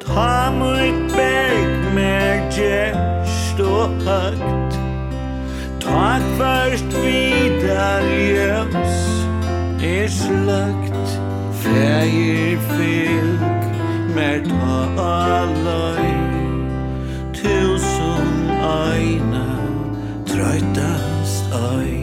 Ta mot berg mer gest og høgt. Ta kvart vidar ljøms er sløgt. Fægir fylg mer ta allai Tusen aina trøytast ai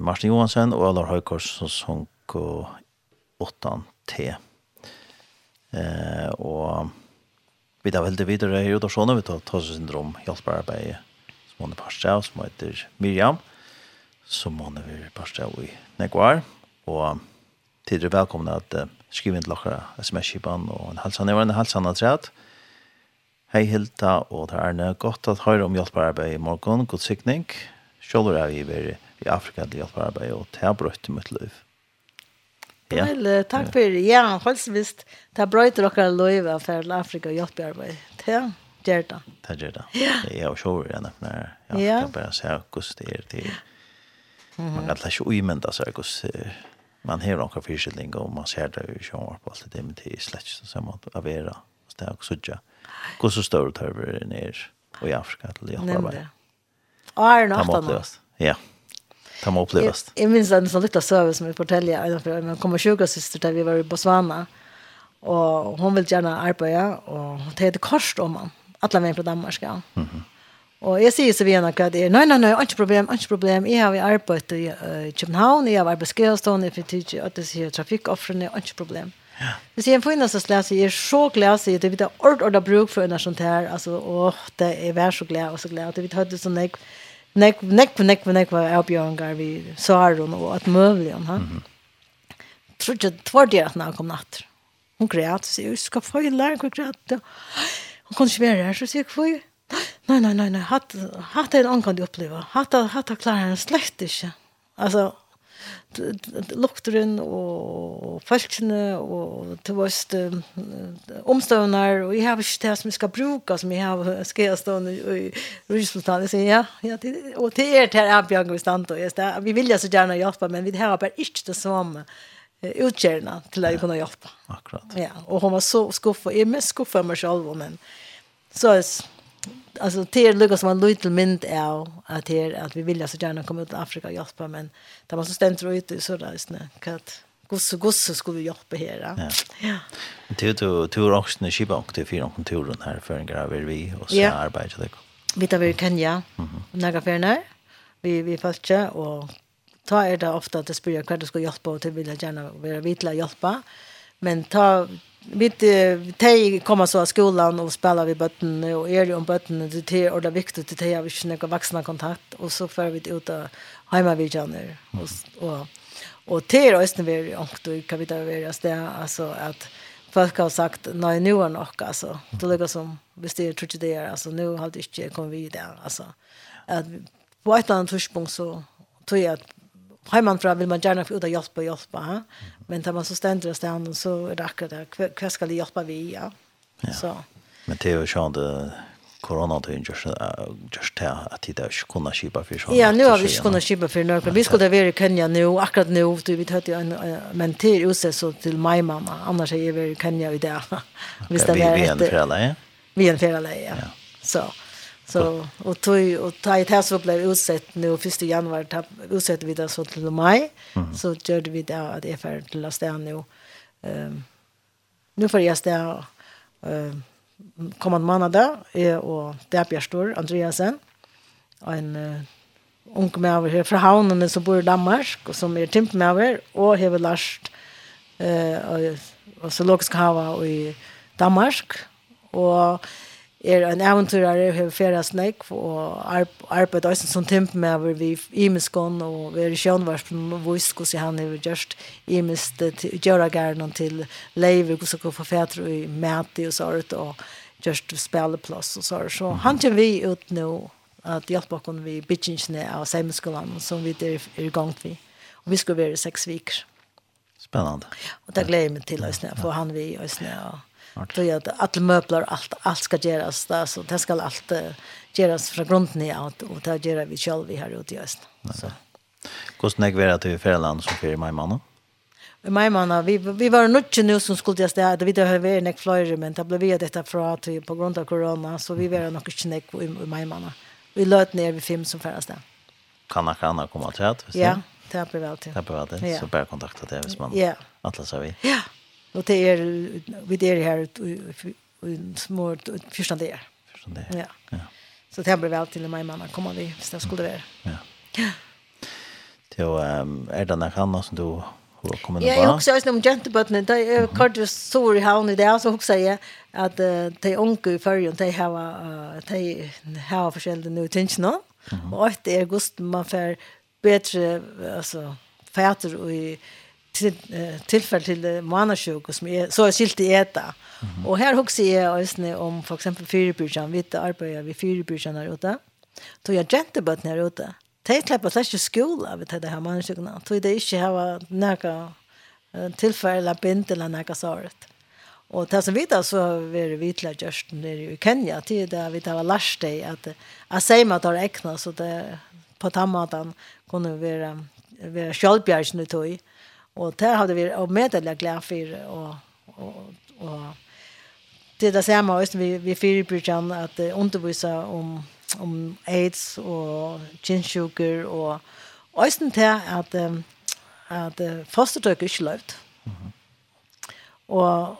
Martin Johansen og Allar Høykors som sunk og 8T. Eh, og vi tar veldig videre i Udarsjone, vi tar Tossesyndrom, hjelpearbeid, som hun er parstja, som heter Miriam, som hun er parstja i Neguar, og tidligere velkomne at uh, skrive inn til dere sms-kipan og en halsan, jeg var en halsan av treet. Hei Hilda og det er Arne, godt at høyre om hjelpearbeid i morgen, god sikning, Sjølver er vi i i Afrika til hjelpearbeid, og det har brøtt i mitt liv. Ja. Vel, takk for det. Ja, holdsvist, det har brøtt i dere liv til Afrika og hjelpearbeid. Det gjør det. Det gjør det. Ja. Jeg har sjåver igjen, men jeg kan bare se hvordan det er til. Man kan ikke uimenda seg hvordan man har noen fyrskilling, og man ser det jo sjåver på alt det, men det er slett ikke som å være, og det er også ikke. Hvordan står det her nere i Afrika til hjelpearbeid? Nemlig. Og er Åren ofte nå. Ja kan må upplevas. Jag, jag minns en sån liten service som vi fortällde en när kom och sjuka syster där vi var i Botswana. Och hon vill gärna arbeta och hon tar ett om man. Alla vägen från Danmark. Ja. Mm. Och jag säger så vi när det är nej nej nej inte problem inte problem jag har arbetat i uh, København jag har arbetat i Skåne i Fitchi att det är trafikoffren inte problem. Ja. Det ser en finaste släs är så glad så det vi ord eller bruk för en sånt här alltså och det är vär så glad och så glad det vi hade sån där nekk, nekk, nekk, nekk av bjørngar vi Saron og at møvlig han. Mm. Tror ikke, tvær det at han kom natt. Hun græt, så jeg skal få en lærer, hun græt. Hun kan ikke være her, så sier jeg, får? Nei, nei, nei, nei, hatt, hatt er en kan du opplever. Hatt, hatt, hatt, hatt, hatt, hatt, hatt, lukteren og folkene og til vårt omstøvner og jeg har ikke det som jeg skal bruke som jeg har skrevet stående i Rysmestad jeg sier ja, ja det, og det er det her Bjørn og jeg sier vi vil jo så gjerne hjelpe men vi har bare ikke det samme utkjærende til å kunne hjelpe akkurat ja, og hun var så skuffet jeg er mest skuffet meg selv men så alltså det är Lucas man little mint är att det att vi vill så gärna komma ut till Afrika och hjälpa men det var så ständer ut ute så där istället kat gosse gosse skulle vi hjälpa här. Ja. Ja. Du du du har också en skipa och det fyra kontoren här för en graver vi och så arbetar det. Vi tar vi kan ja. Några färner. Vi vi fastje och ta är det ofta att det spyr kvar det ska hjälpa och det vill jag gärna vara vitla hjälpa. Men ta Vi te kommer så av skolan och spelar vi bötten och är det om bötten det är och det är viktigt att te har vi inte vuxna kontakt. Och så får vi ut och hemma vi känner och och och te är östen vi och då kan vi ta över det alltså att folk har sagt nej nu är nog alltså det ligger som visst det tror jag det är alltså nu har det inte kommit vidare alltså att på ett annat tidspunkt så tror jag att hemmanfra vill man gärna få ut och hjälpa och hjälpa. Men när man så ständer och ständer så är det akkurat det. Vad ska det hjälpa vi? Ja. ja. Så. Men det är ju sånt corona det är just just det att det är kunna skipa för sånt. Ja, nu har vi kunna skipa för några. Vi skulle vara i Kenya nu, akkurat nu, du vet hade en men till oss så till min mamma. Annars är vi i Kenya i dag. Visst det är. Vi är en förälder. Vi är en förälder, ja. Så. Så och tog och ta ett här så blev utsett nu 1 januari ta utsett vi det så till maj. Mm. Så gjorde vi det att det är för till att stanna nu. Ehm nu för jag stanna eh kommande månad är och där Bjärstor Andreasen en uh, ung med här fra havnen som bor i Danmark och som är timp med over och har last eh och så logisk hava i Danmark och er en eventyrare har fjerde snakk og arbeid også som timp med over vi imiskon og vi er i sjønvarspen og vis hvordan han har gjørst imist gjøra gærne til leiver hvordan han får fætre i mæti og sånt og gjørst spilleplass og sånt så han kommer vi ut nå at hjelpe oss vi bitchingsne av semiskolan som vi er er i gang vi og vi skal være i seks viker Spännande. Og det gleder jeg meg til, Ösnö, for han vi i og... Ja. Då är det alla möbler allt allt ska göras där så det ska allt göras från grunden i allt och det gör vi själva vi här ute i öst. Så. Kostna jag att det är som för mig mamma. Men min man, vi, vi var nog nu som skulle jag säga, vi hade varit nek flyger men det blev vi detta fra till på grund av corona, så vi var nog inte nek i, min man. Vi löt ner vid film som färdas där. Kan man kan komma till att? Ja, det blir väl till. Det blir väl till, så bara kontakta det, hvis man yeah. atlas av vi. Ja, yeah. Och det är vi det här i små första det. Första det. Ja. ja. Så det blir blev väl till mig mamma kommer vi så det skulle det. Ja. Ja. Då er det någon annet som du har kommit på. Jag också är om jäntebötten där är kort så i havn i det så också säger att de onkel i förrjun de har de har forskjellige nu tänker nå. Och det är gust man för bättre alltså fäter och i til, uh, tilfell til manasjuk som er, så er skilt i eta. Mm -hmm. Og her husker jeg også om for eksempel fyrebyrkjan, vi arbeider vi fyrebyrkjan her ute. Så jeg jentebøtten her ute. De klipper slett ikke skola ved det her månedsjukene. Så det ikke har noe tilfell eller bind eller noe sånt. Og det som vi da så har vi til at gjørst nere i Kenya, til det vi har var lærst deg at jeg sier meg at det er ekna, så det på tammaten kunne være, være sjølvbjergsen i tog. Mm Och det hade vi och meddelat glad för och och och det är det samma just vi vi fyra brytan att undervisa om om AIDS och ginshuger och östen till att att fostertøk ikke løyvd. Og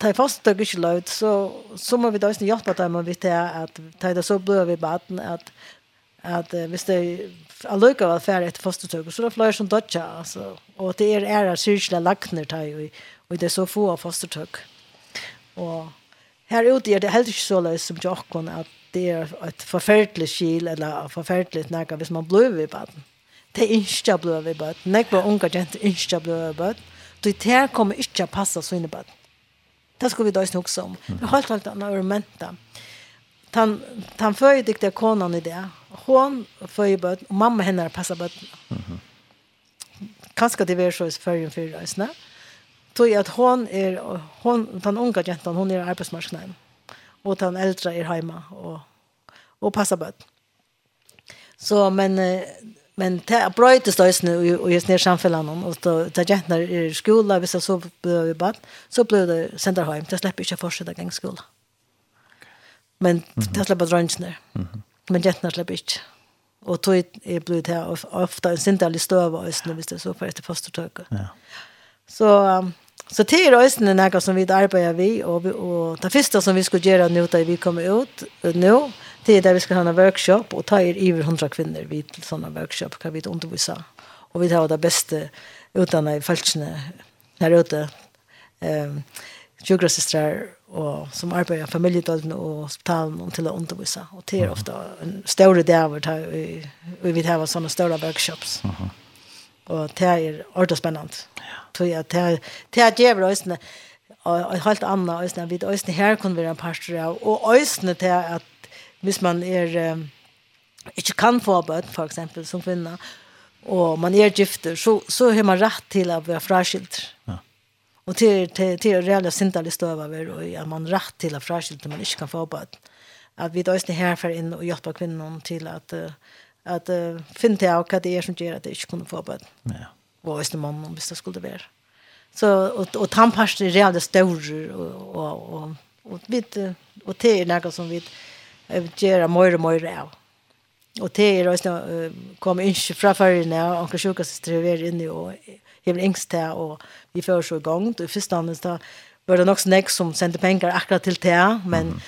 ta fostertøk ikke løyvd, så, så må vi da også hjelpe dem og vite at ta det så blod vi baden, at at uh, hvis det er lykka var ferdig etter fostertøk, så er det flere som dødja, altså. Og det er ære syrkjelig lagner tøy, og, og det er så få av fostertøk. Og her ute er det heller ikke så løs som jokken, at det er et forferdelig skil, eller forferdelig nægge, hvis man bløver i baden. Det er ikke bløver i baden. Nægge var unga jenter ikke bløver i baden. Det her kommer ikke å passe så inn i baden. Det skulle vi da ikke huske om. Vi har helt, helt annet argumenter. Tan, tan føyer ikke konan i det, hon föder barn och mamma henne passar barn. Mhm. Kanske det är så i förrän för resna. Tog att hon är hon den unga jentan hon är arbetsmarknaden. Och den äldre är hemma och och passar barn. Så men men det bröts det nu i just ner samfällan och då där jentnar i skola vissa så behöver vi bad så blev det sända hem. Det släpper inte fortsätta gång skola. Men det släpper drönsen där. Mhm. Men jentene slipper ikke. Og tog jeg det til ofte en sindelig støv av østene hvis det så på etter pastortøket. Ja. Så, så til østene er noe som vi arbeider vi, og, vi, og det første som vi skulle gjøre nå da vi kommer ut, nå, til der vi skal ha en workshop, og ta er over hundra kvinner vi såna sånne workshop, hva vi underviser. Og vi tar det beste utdannet i feltsene her ute. Um, Tjograsistrar og som arbeider i familjedødene og hospitalen om til å undervise. Og det er ofte en større dag hvor vi vil ha sånne større workshops. Uh -huh. Og det er ordentlig spennende. Ja. Så det er, det er djevel øyne, og helt annet øyne, vi øyne her kunne være en pastor av, og øyne til at hvis man er, um, ikke kan få bøtt, for eksempel, som kvinne, og man er gifter, så, så har man rett til å være fraskilt. Ja og til til till reella syndalig stöva över och ja, man rett til å fraskilt man ikke kan få på at att vi då her for inn og och kvinnen til at att att uh, finne til hva det er som gjør at det ikke kunne få på. Ja. Og hvis det man om det skulle være. Så og, og tannpast er reella større, og, og, og, og, vet og det er noe som vi gjør mer og mer av. Og det er også uh, kommer inte fra förrän jag och sjukaste er inne og hever engst til, og vi fører så i gang. I første annet da var det nok snakk som sendte penger akkurat til til, men mm.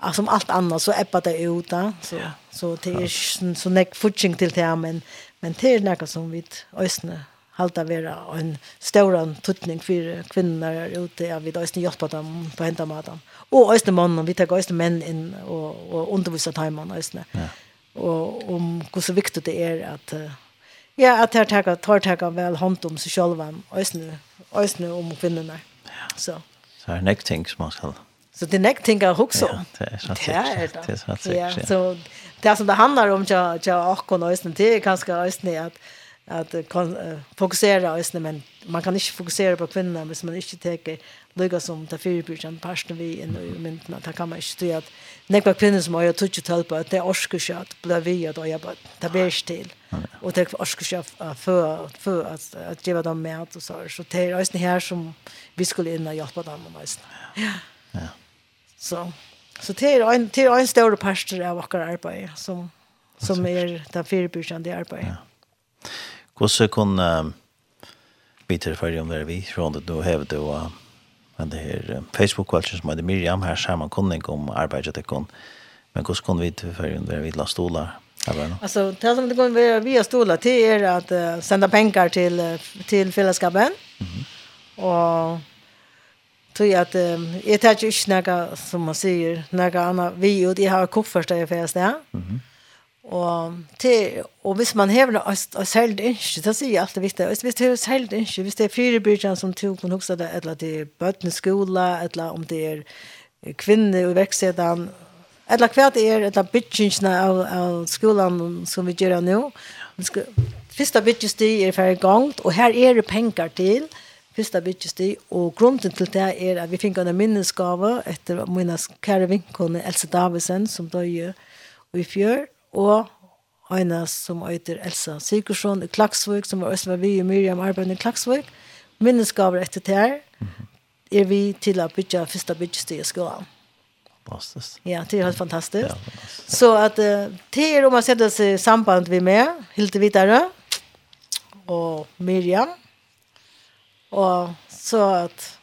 -hmm. som alt annet så eppet det ut da. Så, ja. så det er ikke så nekk futching til det men, men det er noe som vi øsne halta vera en stóran tutning fyrir där ute ja vi då är hjálpa dem på henda maten Og øysni mannen vi tar øysni män in och och undervisa taimann øysni. Ja. och om hur så viktigt det är att uh, Ja, att jag tar tar tar väl hand om sig själva ösne ösne om kvinnorna. Ja. Så. Så det next thing som man skal... Så det next thing är också. Ja, det er sant. Det är det. Det er sant. Ja, Så det som det handlar om jag jag och kon ösne det är ganska ösne att att fokusera ösne men man kan inte fokusera på kvinnorna hvis man inte tar lugga som ta fyra brytan parsten vi i mynden att kan man inte stå att nekva kvinnor som har jag tutsi tölpa att det är orskurs att bli vi att jag bara ta bärs till. Och det orskar att för för att att ge dem mat och så så det är ju här som vi skulle in och hjälpa dem med nästan. Ja. Ja. Så så det är en det är en stor pastor av vårt arbete som som är den förebyggande arbetet. Ja. Hur kan uh, vi träffa om där vi från det då hävde och men det här Facebook-kvalsen som hade Miriam här sammankunnig om arbetet det kon. Men hur kan vi träffa om där vi la stolar Alltså det som det går via via stolar till är att uh, sända pengar till till fällskapen. Mm. Och tror jag att um, jag tar ju snacka som man säger några andra vi och det har koffert där för oss där. Och till och visst man häver och säljd inte så säger allt det viktiga. Visst det är säljd inte visst det är fyra som tog på också eller det är bötneskola eller om det är kvinnor i verksedan Eller kvært er et av byttingene av, av skolen som vi gjør nå. Første byttingstid er ferdig gang, og her er det penger til første byttingstid, og grunden til det er at vi fikk en minnesgave etter mine kære vinkone Else Davidsen, som døde i fjør, og en som heter Elsa Sigurdsson i Klaksvøk, som var Østvar vi og Miriam arbeid i Klaksvøk. Minnesgaver etter det her er vi til å bygge første byttingstid i skolen. Fantastiskt. Ja, det är helt fantastiskt. Ja. Så att uh, det är om man sätter sig i samband vi med Hilde Vidare och Miriam och så att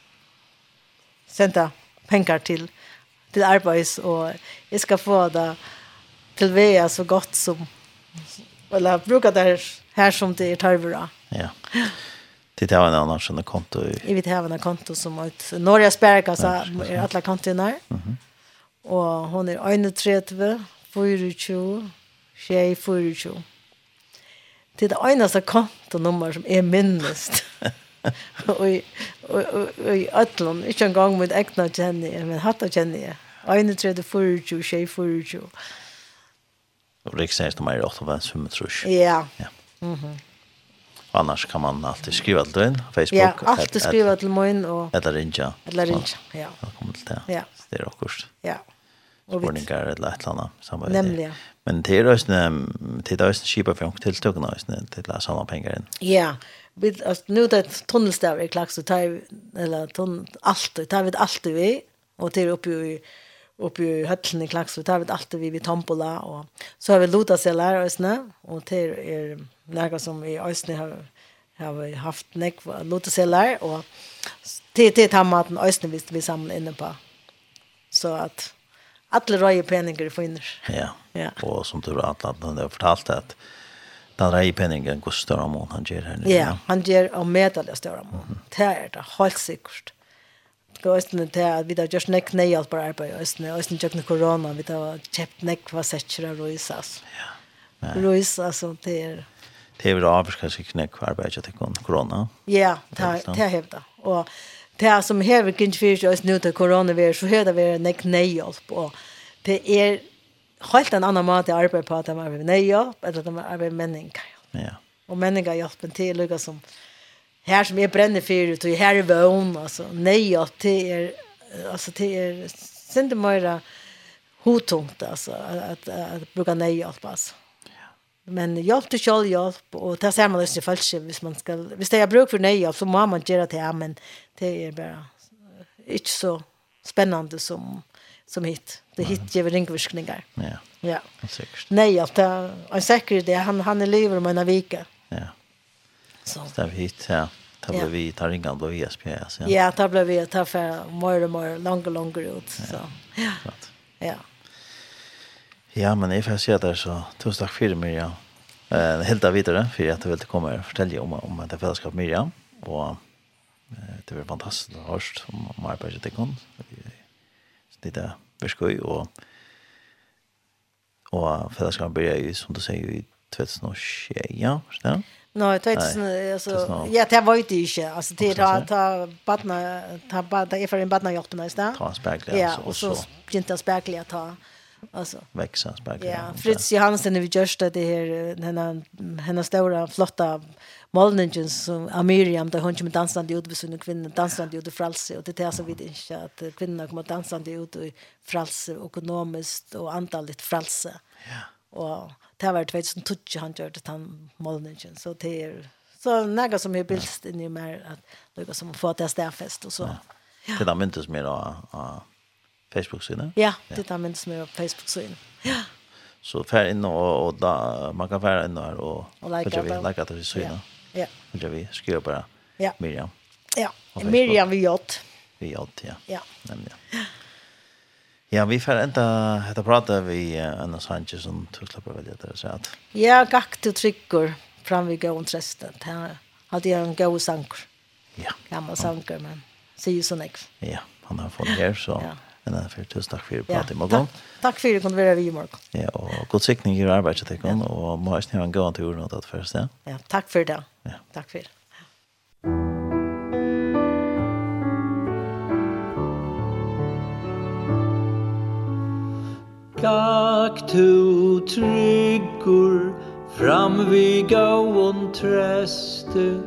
sända pengar till till arbets och jag ska få det till vea så gott som eller brukar det här, som det är tarvra. Ja. Det har en annan sån konto. I vet även en konto som ett Norge Sparkassa, är alla kontona. Mhm. Og hon er 31, 24, 24, 24. Det er det eneste kontonummer som er minnest. og i Øtlund, ikke engang mot egna kjenner jeg, men hatt kjenner jeg. 31, 24, 24, 24. Og riksdagsnummer er 8, 5, 5, Ja. Ja. Mm -hmm. Annars kan man alltid skriva til din, Facebook. Ja, alltid skriva til min. Og... Eller rinja. Eller rinja, ja. Velkommen til det. Ja det er akkurat. Ja. Spurningar eller et eller annet. Samme Nemlig, ja. Men det er også det er også kjipa for tiltøkene også til å samle penger inn. Ja, vi, altså, nå det er tunnelstav i klaks, så tar vi, eller tunn, alt, tar vi alt vi, og til oppe i uppe i høtlen i klaks, så tar vi alt vi vi tompola, og så har vi lota seg lærer øsne, og til er noe som i øsne har, har vi haft nekk lota seg lærer, og til, til ta maten øsne hvis vi samler inne på så att alla röje penningar finner. Ja. ja. og som du har att den där fortalt at den röje penningen går større om han gjør här nu. Ja, han ger om medel större om. Mm. Det er det helt sikkert. Det är inte det at vi har gjort näck nej allt bara på oss nu. Och inte jag korona, vi har kjøpt köpt näck vad sätter röjsas. Ja. Röjsas altså, det er... Det er vel avskräckande kvar på att jag tycker corona. Ja, det är det. Og det som hever ikke fyrir oss nu til koronavirus, så hever det vært nek nøyhjelp, og det er helt en annan måte å arbeide på at de arbeider med nøyhjelp, eller at de arbeider med menninger. Ja. Og menninga hjelpen til, lukka som her som jeg brenner for, og her er vøvn, altså, nøyhjelp det er, altså, det er, sinde møyre hotungt, altså, at, at, at bruka nøyhjelp, altså. Men hjelp til selv hjelp, og det ser man ikke falsk. Hvis, man skal, hvis det er bruk for nøyhjelp, så må man gjøre det, men det er bare ikke så spennende som, som hit. Det hit ger ringvirkninger. Ja, ja. sikkert. att det er en det. Han, han er livet om en vike. Ja. Så. Det er hit, ja. Det ble vi, det ringene ble vi ja. Ja, det ble vi, det ble mer og mer, langer, langer ut. Så. Ja, ja. ja. Ja, men jeg får si at det er så tusen takk for Miriam. Eh, helt av videre, for at du vil komme og fortelle om, om det fellesskapet Miriam. Og eh, det var fantastisk å høre om, om arbeidet til henne. Det er beskøy, og, og fellesskapet blir jo, som du sier, i 2021, ja, forstår du? Nej, det är alltså ja, det var ju inte. Alltså det där ta barna ta barna en barna hjälpte nästa. Ta spärkliga så och så inte spärkliga ta Alltså växa sparkar. Ja, Fritz Johansen vi just det här den hennes stora flotta målningen som Amiriam där hon kommer dansande ut med sina kvinnor dansande ut i fralse och det är så vid inte att kvinnorna kommer dansande ut i fralse ekonomiskt och antalet fralse. Ja. Och det var det som tog han gjorde det han målningen så det är så några som är bildst in i mer att några som får det stäffest och så. Ja. Det där myntes mer då Facebook-siden? Ja, det er minst med Facebook-siden. Ja. Så fær inn og, og da, man kan fære inn her og, og like vi, like at vi syne. Ja. Ja. vi skriver bare ja. Miriam. Ja, Miriam vi gjort. Vi gjort, ja. Ja. Nemlig, ja. Ja, vi får enda etter prate vi Anna Sanchez som tusla på veldig etter å at... Ja, gakk til trykker fram vi gav tresten. Han hadde en god sanker. Ja. Gammal sanker, men sier så ikke. Ja, han har fått her, så... Ja. Anna för tusen tack för att prata med. Tack för att du kunde vara vi Mark. Ja, och god siktning i arbetet till kon och må ni ha en god tur något först ja. Ja, tack för det. Ja. Tack för det. Gak tu tryggur fram vi gåon tröste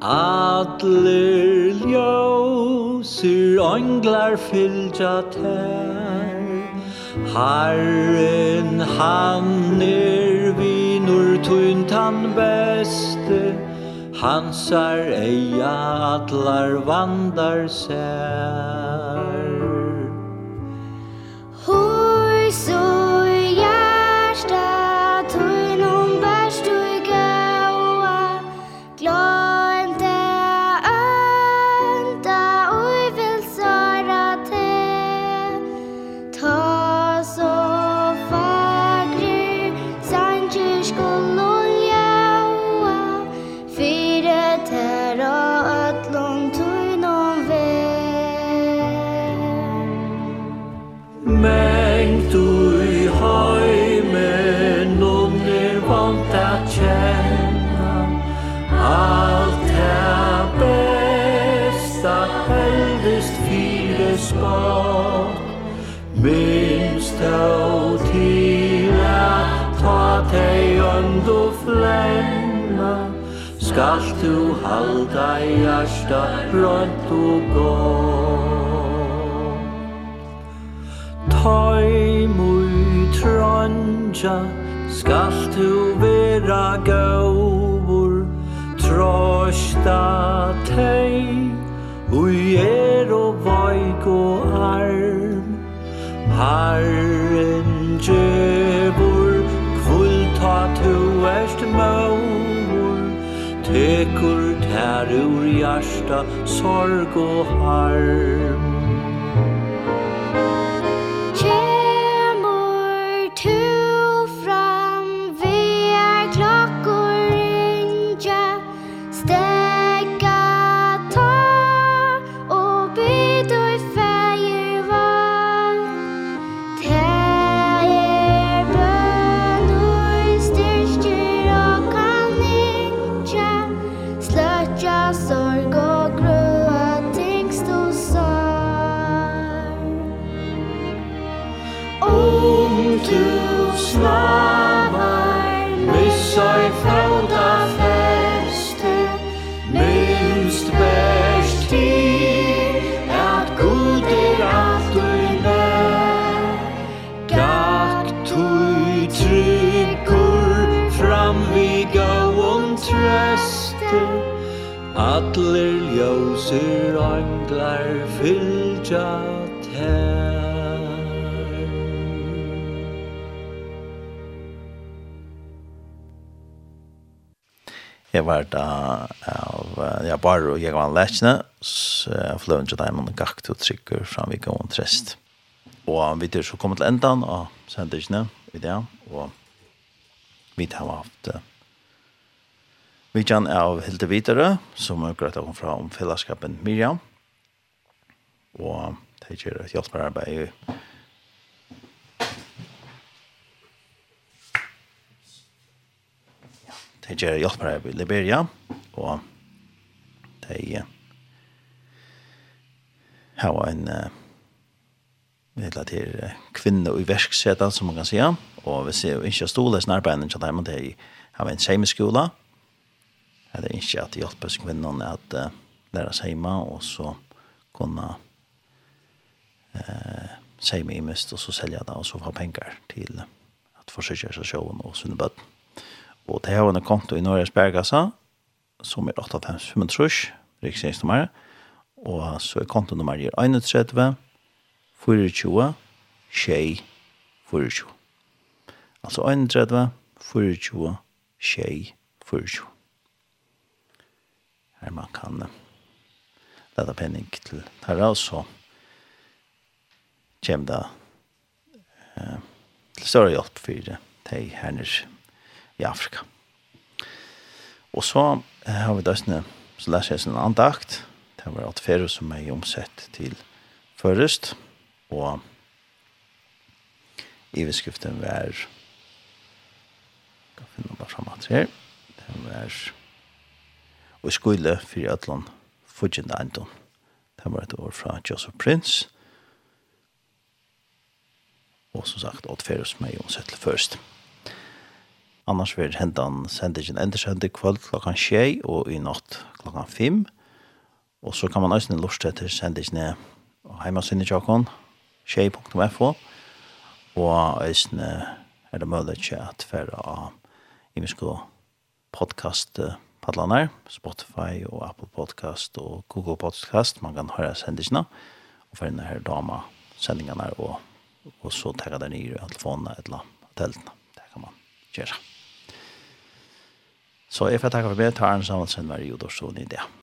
Adler ljósir ånglar fylgja tær. Herren han er vinur tuntan beste Hansar eia atlar vandar sær. Hors og hjertar flemma Skal du halda hjärsta rönt og gott? Tøy mui trønja Skal du vera gaur Trosta tei Ui er og vaik og arm. Herren djevur ta tu erst mor Tekur tær ur hjarta sorg og harm. og jeg var lærkene, så jeg fløy ikke dem og gikk til å trykke fram vi går trest. Og vi er så kommet til enden av sendingene i det, og vi har haft vi kan av Hilde Videre, som er grøtt å komme fra om fellesskapen Miriam, og det gjør et hjelperarbeid i Jeg gjør hjelp her i Liberia, og de har en uh, vedla til uh, kvinne i verksetan, som man kan säga. Og vi ser jo ikke ståle snarbeinen til dem, de har en seimeskola. Det er ikke at hjelpe hjelper kvinnerne at uh, lære seg hjemme, og så kunne uh, seg med imest, og så selge det, og så få penger til at forsøke seg sjøen og sunne bøtten. Og det har en konto i Norges Bergassa, som er 8500 riksgjengsnummer. og så er kontonummer er 31 24 tjej 24. Altså 31 24 tjej 24. Her man kan leta penning til herra, og så kommer det eh, til større hjelp for deg her nere i Afrika. Og så har vi døsne Så leser jeg sin andakt. Det var alt fere som er omsett til først. Og beskriften var Jeg finner bare frem at her. Det var og i skole for Jøtland fudgjende eiendom. Det var et år fra Joseph Prince. Og som sagt, alt fere som er omsett til først. Annars vil hendan sendingen endersendi kvöld klokkan 6 og i natt klokkan 5. Og så kan man også lort etter sendingene heimasinne tjokken, tjei.fo, og også er det mulig at færre av imisko podcast-padlaner, Spotify og Apple Podcast og Google Podcast. Man kan høre sendingene, og for denne her dama sendingene og, og så tagga den i telefonen eller teltene. Det kan man gjøre. Så jeg får takke for meg, tar en sammensen var i Jodorsson i det.